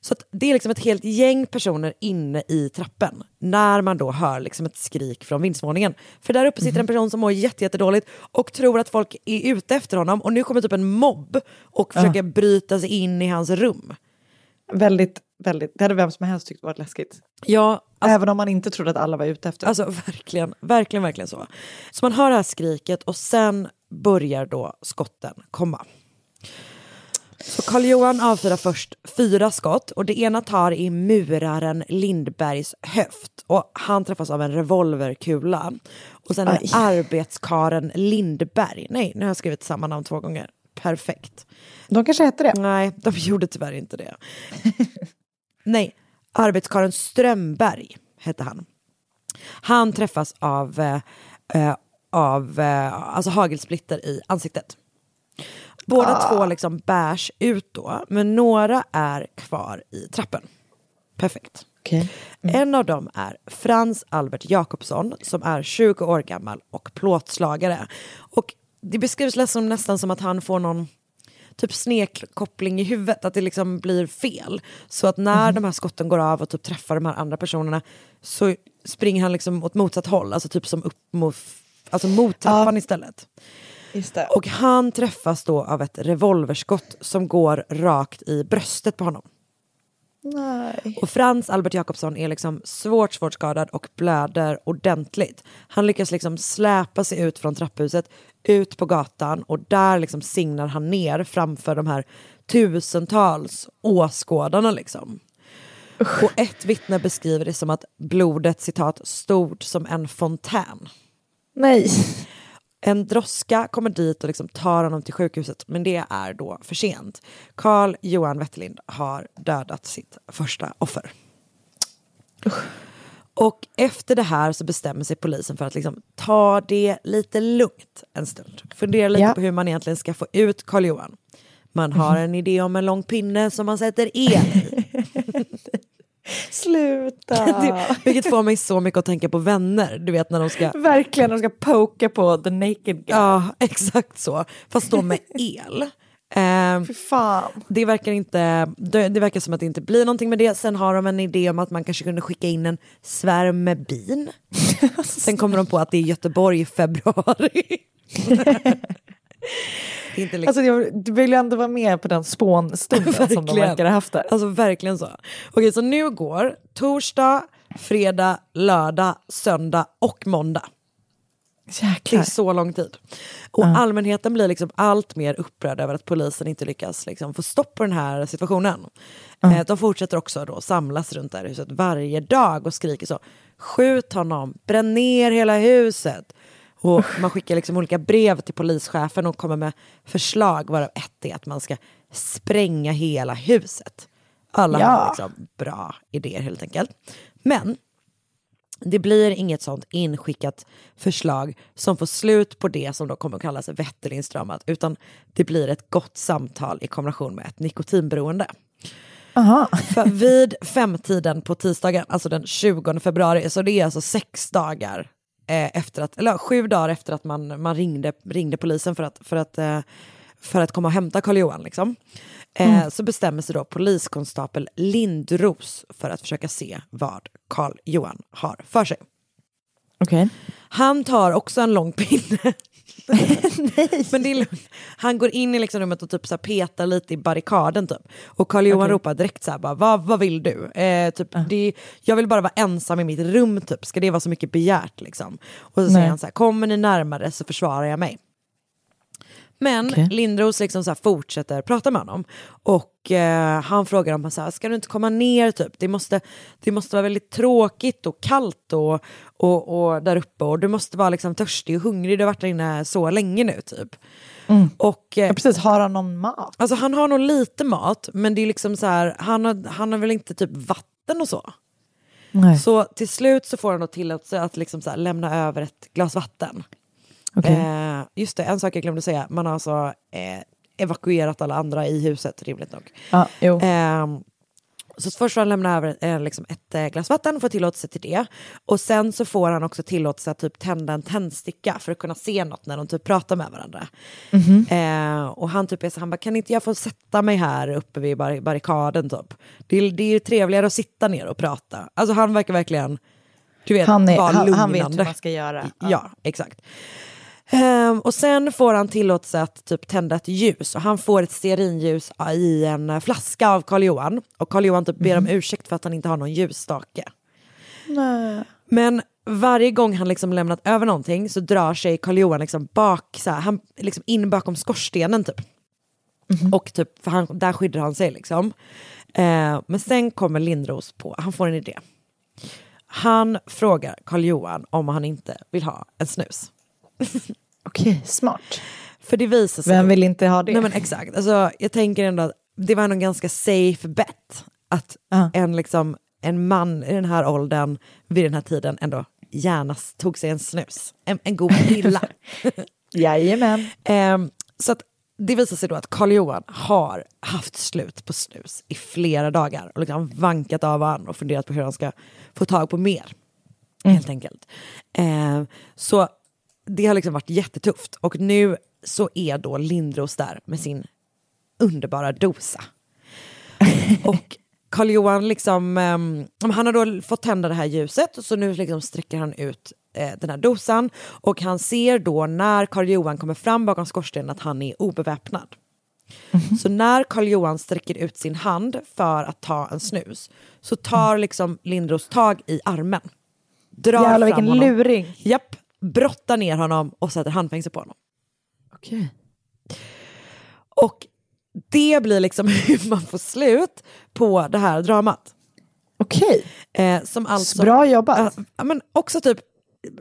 så det är liksom ett helt gäng personer inne i trappen. När man då hör liksom ett skrik från vindsvåningen. För där uppe sitter en person som mår jätte, jättedåligt och tror att folk är ute efter honom. Och nu kommer typ en mobb och försöker bryta sig in i hans rum. Väldigt, väldigt. Det hade vem som helst tyckt varit läskigt. Ja, Även om man inte trodde att alla var ute efter. Alltså verkligen, verkligen, verkligen så. Så man hör det här skriket och sen börjar då skotten komma. Så Karl Johan avfyrar först fyra skott och det ena tar i muraren Lindbergs höft och han träffas av en revolverkula. Och sen är arbetskaren Lindberg, nej nu har jag skrivit samma namn två gånger, perfekt. De kanske hette det. Nej, de gjorde tyvärr inte det. Nej, arbetskaren Strömberg hette han. Han träffas av, eh, eh, av eh, alltså hagelsplitter i ansiktet. Båda Ah. två liksom bärs ut då, men några är kvar i trappen. Perfekt. Okej. En av dem är Frans Albert Jakobsson som är 20 år gammal och plåtslagare. Och det beskrivs nästan, nästan som att han får någon typ snedkoppling i huvudet, att det liksom blir fel. Så att när de här skotten går av och typ träffar de här andra personerna så springer han liksom åt motsatt håll, alltså typ som upp mot, alltså mot trappan istället. Just det. Och han träffas då av ett revolverskott som går rakt i bröstet på honom. Nej. Och Frans Albert Jakobsson är liksom svårt, svårt skadad och blöder ordentligt. Han lyckas liksom släpa sig ut från trapphuset, ut på gatan och där liksom signar han ner framför de här tusentals åskådarna liksom. Och ett vittne beskriver det som att blodet citat stod som en fontän. Nej. En droska kommer dit och liksom tar honom till sjukhuset, men det är då för sent. Carl Johan Wetterlind har dödat sitt första offer. Och efter det här så bestämmer sig polisen för att liksom ta det lite lugnt en stund. Fundera lite Ja. på hur man egentligen ska få ut Carl Johan. Man har en idé om en lång pinne som man sätter el i. Sluta. Det- Vilket får mig så mycket att tänka på vänner. Du vet när de ska... Verkligen, de ska poka på the naked guy. Ja, exakt så. Fast då med el. Fan. det, verkar inte, det, det verkar som att det inte blir någonting med det. Sen har de en idé om att man kanske kunde skicka in en svärm med bin. Sen kommer de på att det är Göteborg i februari. Det liksom... Alltså, jag, du vill ju ändå vara med på den spånstunden som de verkar ha haft där. Alltså verkligen så. Okej, så nu går torsdag, fredag, lördag, söndag och måndag. Det Jäklar. är så lång tid. Och allmänheten blir liksom allt mer upprörd över att polisen inte lyckas liksom få stopp på den här situationen. Eh, de fortsätter också då samlas runt det här huset varje dag och skriker så. Skjut honom, bränn ner hela huset. Och man skickar liksom olika brev till polischefen och kommer med förslag varav ett är att man ska spränga hela huset. Alla Ja. har liksom bra idéer helt enkelt. Men det blir inget sånt inskickat förslag som får slut på det som då kommer att kallas Wetterlindsdramat utan det blir ett gott samtal i kombination med ett nikotinberoende. Aha. För vid femtiden på tisdagen, alltså den 20 februari, så det är alltså sex dagar eh, efter att, eller sju dagar efter att man, man ringde, ringde polisen för att, för att, eh, för att komma och hämta Karl-Johan. Liksom. Eh, Så bestämmer sig då poliskonstapel Lindros för att försöka se vad Karl-Johan har för sig. Okej. Han tar också en lång pinne. Men det är lugnt. Han går in i liksom rummet och typ så petar lite i barrikaden typ. Och Carl Johan Okej. ropar direkt så här bara, vad, vad vill du? Eh, typ, det, jag vill bara vara ensam i mitt rum typ, ska det vara så mycket begärt liksom? Och så Nej. säger han så här, kommer ni närmare så försvarar jag mig. Men Okej. Lindros liksom så fortsätter prata med honom. Och eh, han frågar om så här, ska du inte komma ner typ? Det måste, det måste vara väldigt tråkigt och kallt och, och, och där uppe. Och du måste vara liksom törstig och hungrig. Du har varit där inne så länge nu typ. Och, eh, Ja, precis, har han någon mat? Alltså han har nog lite mat, men det är liksom så här, han har, han har väl inte typ vatten och så. Nej. Så till slut så får han då tillåtelse att liksom så lämna över ett glas vatten. Okej. Eh, just det, en sak jag glömde säga. Man har alltså eh, evakuerat alla andra i huset, rimligt nog. Ja, jo. Eh, så först får han lämna över eh, liksom ett eh, glas vatten, får tillåtelse till det. Och sen så får han också tillåtelse att typ tända en tändsticka för att kunna se något när de typ pratar med varandra. Eh, och han typ är så, han bara, kan inte jag få sätta mig här uppe vid bar- barrikaden typ? Det är, det är ju trevligare att sitta ner och prata. Alltså han verkar verkligen, du vet, Han, är, vara han, lugnande. han vet hur man ska göra. Ja, exakt. Ehm, och sen får han tillåtelse att typ tända ett ljus och han får ett stearinljus i en eh, flaska av Karl Johan och Karl Johan typ ber om ursäkt för att han inte har någon ljusstake. Nej. Men varje gång han liksom lämnat över någonting så drar sig Karl Johan liksom bak, så här, han, liksom in bakom skorstenen typ. Och typ, för han, där skyddar han sig liksom. Eh, men sen kommer Lindros på, han får en idé. Han frågar Karl Johan om han inte vill ha en snus. Okej, smart. För det visar sig... Vem vill inte ha det? Nej men exakt, alltså, jag tänker ändå att det var en ganska safe bet att Ja. en, liksom, en man i den här åldern vid den här tiden ändå gärna tog sig en snus. En, en god prilla. Jajamän. Ehm, så att det visar sig då att Karl Johan har haft slut på snus i flera dagar och liksom vankat av han och funderat på hur han ska få tag på mer. Helt enkelt. Eh, så det har liksom varit jättetufft och nu så är då Lindros där med sin underbara dosa. och Karl Johan liksom, eh, han har då fått tända det här ljuset så nu liksom sträcker han ut eh, den här dosan och han ser då när Karl Johan kommer fram bakom skorstenen att han är obeväpnad. Så när Karl Johan sträcker ut sin hand för att ta en snus så tar liksom Lindros tag i armen. Drar Jävlar, fram vilken honom. luring. Japp, brottar ner honom och sätter handfängsel på honom. Okej. Och det blir liksom hur man får slut på det här dramat. Okej. Eh, som alltså, Bra jobbat. Ja, men också typ,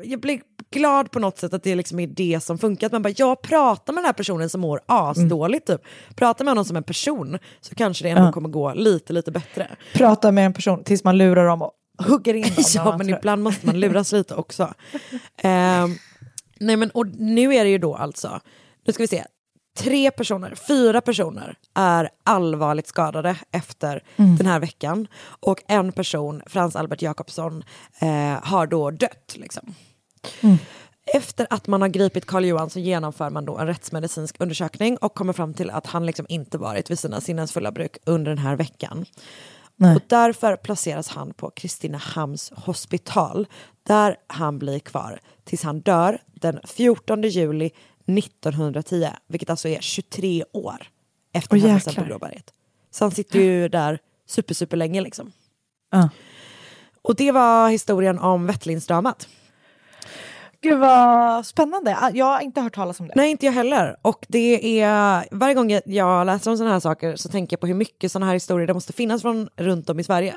jag blir glad på något sätt att det liksom är det som funkar. Att man bara, jag pratar med den här personen som mår asdåligt. Typ. Prata med honom som en person så kanske det ändå Ja. kommer gå lite, lite bättre. Prata med en person tills man lurar dem hugger in dem. ja, men ibland måste man luras lite också. Ehm, nej, men och nu är det ju då alltså, nu ska vi se, tre personer, fyra personer är allvarligt skadade efter Mm. den här veckan. Och en person, Frans Albert Jakobsson, eh, har då dött. Liksom. Mm. Efter att man har gripit Karl Johan så genomför man då en rättsmedicinsk undersökning och kommer fram till att han liksom inte varit vid sina sinnesfulla bruk under den här veckan. Nej. Och därför placeras han på Kristinehamns hospital där han blir kvar tills han dör den 14 juli 1910, vilket alltså är 23 år efter Åh, händelsen på. Blåberget. Så han sitter ju där super, super länge liksom. Ja. Och det var historien om Vettlinsdramat. Gud vad spännande. Ah, Jag har inte hört talas om det. Nej, inte jag heller. Och det är, varje gång jag- läser om sådana här saker så tänker jag på hur mycket sådana här historier det måste finnas från runt om i Sverige.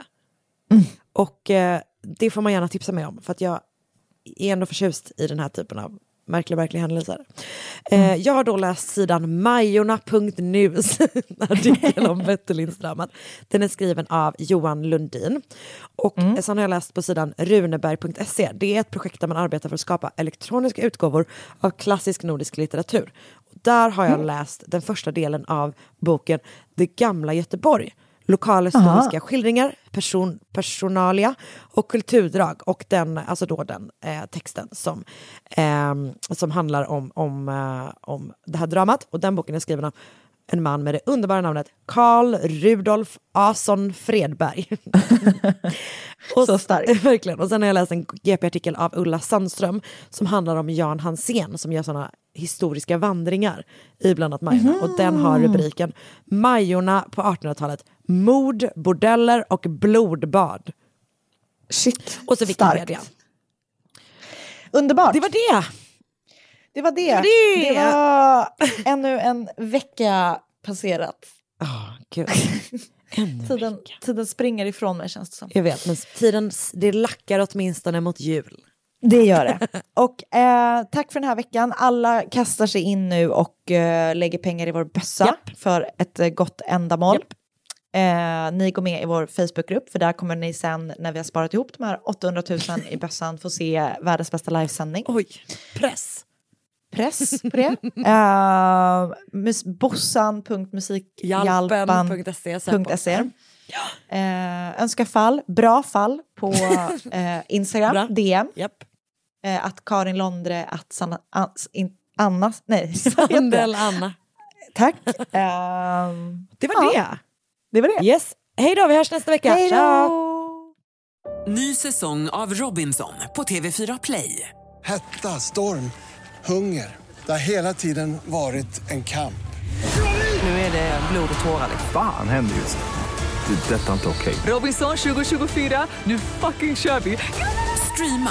Och eh, det får man gärna tipsa mig om för att jag är ändå förtjust i den här typen av märkliga, märkliga händelser. Eh, jag har då läst sidan majorna.nus, artikeln om Vätterlindsdramat. Den är skriven av Johan Lundin. Och eh, sen har jag läst på sidan runeberg.se. Det är ett projekt där man arbetar för att skapa elektroniska utgåvor av klassisk nordisk litteratur. Och där har jag läst den första delen av boken Det gamla Göteborg. Lokalhistoriska Aha. skildringar, person, personalia och kulturdrag och den, alltså då den eh, texten som, ehm, som handlar om, om, eh, om det här dramat. Och den boken är skriven av en man med det underbara namnet Karl Rudolf Ason Fredberg. och, Så starkt. Verkligen. Och sen har jag läst en GP-artikel av Ulla Sandström som handlar om Jan Hansén som gör sådana historiska vandringar i bland annat Majorna. Och den har rubriken Majorna på 1800-talet, mord, bordeller och blodbad. Shit, Och så Wikipedia. starkt. Underbart. Det var det! Det var det. Det var det. Det var ännu en vecka passerat. Oh, gud. Tiden, tiden springer ifrån mig känns det som. Jag vet, men tiden, det lackar åtminstone mot jul. Det gör det. Och eh, tack för den här veckan. Alla kastar sig in nu och eh, lägger pengar i vår bössa för ett eh, gott ändamål. Eh, ni går med i vår Facebookgrupp för där kommer ni sen när vi har sparat ihop de här 800 000 i bössan få se världens bästa livesändning. Oj, press. Press på det. uh, mus- Bossan.musikhjälpan.se Hjälpen.se. Eh, önska fall, bra fall på eh, Instagram, Bra. DM. Japp. Eh, att Karin Londre, att Sanna, an, in, Anna, nej, vad heter Sandel det? Anna. Tack. Ehm, Det var ja, det. Det var det. Yes. Hej då, vi hörs nästa vecka. Hej då! Ny säsong av Robinson på TV4 Play. Hetta, storm, hunger. Det har hela tiden varit en kamp. Nu är det blod och tårar. Fan händer just nu. Det. är Detta är inte okej. Robinson 2024, nu fucking kör vi! Streama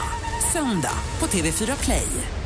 söndag på TV4 Play.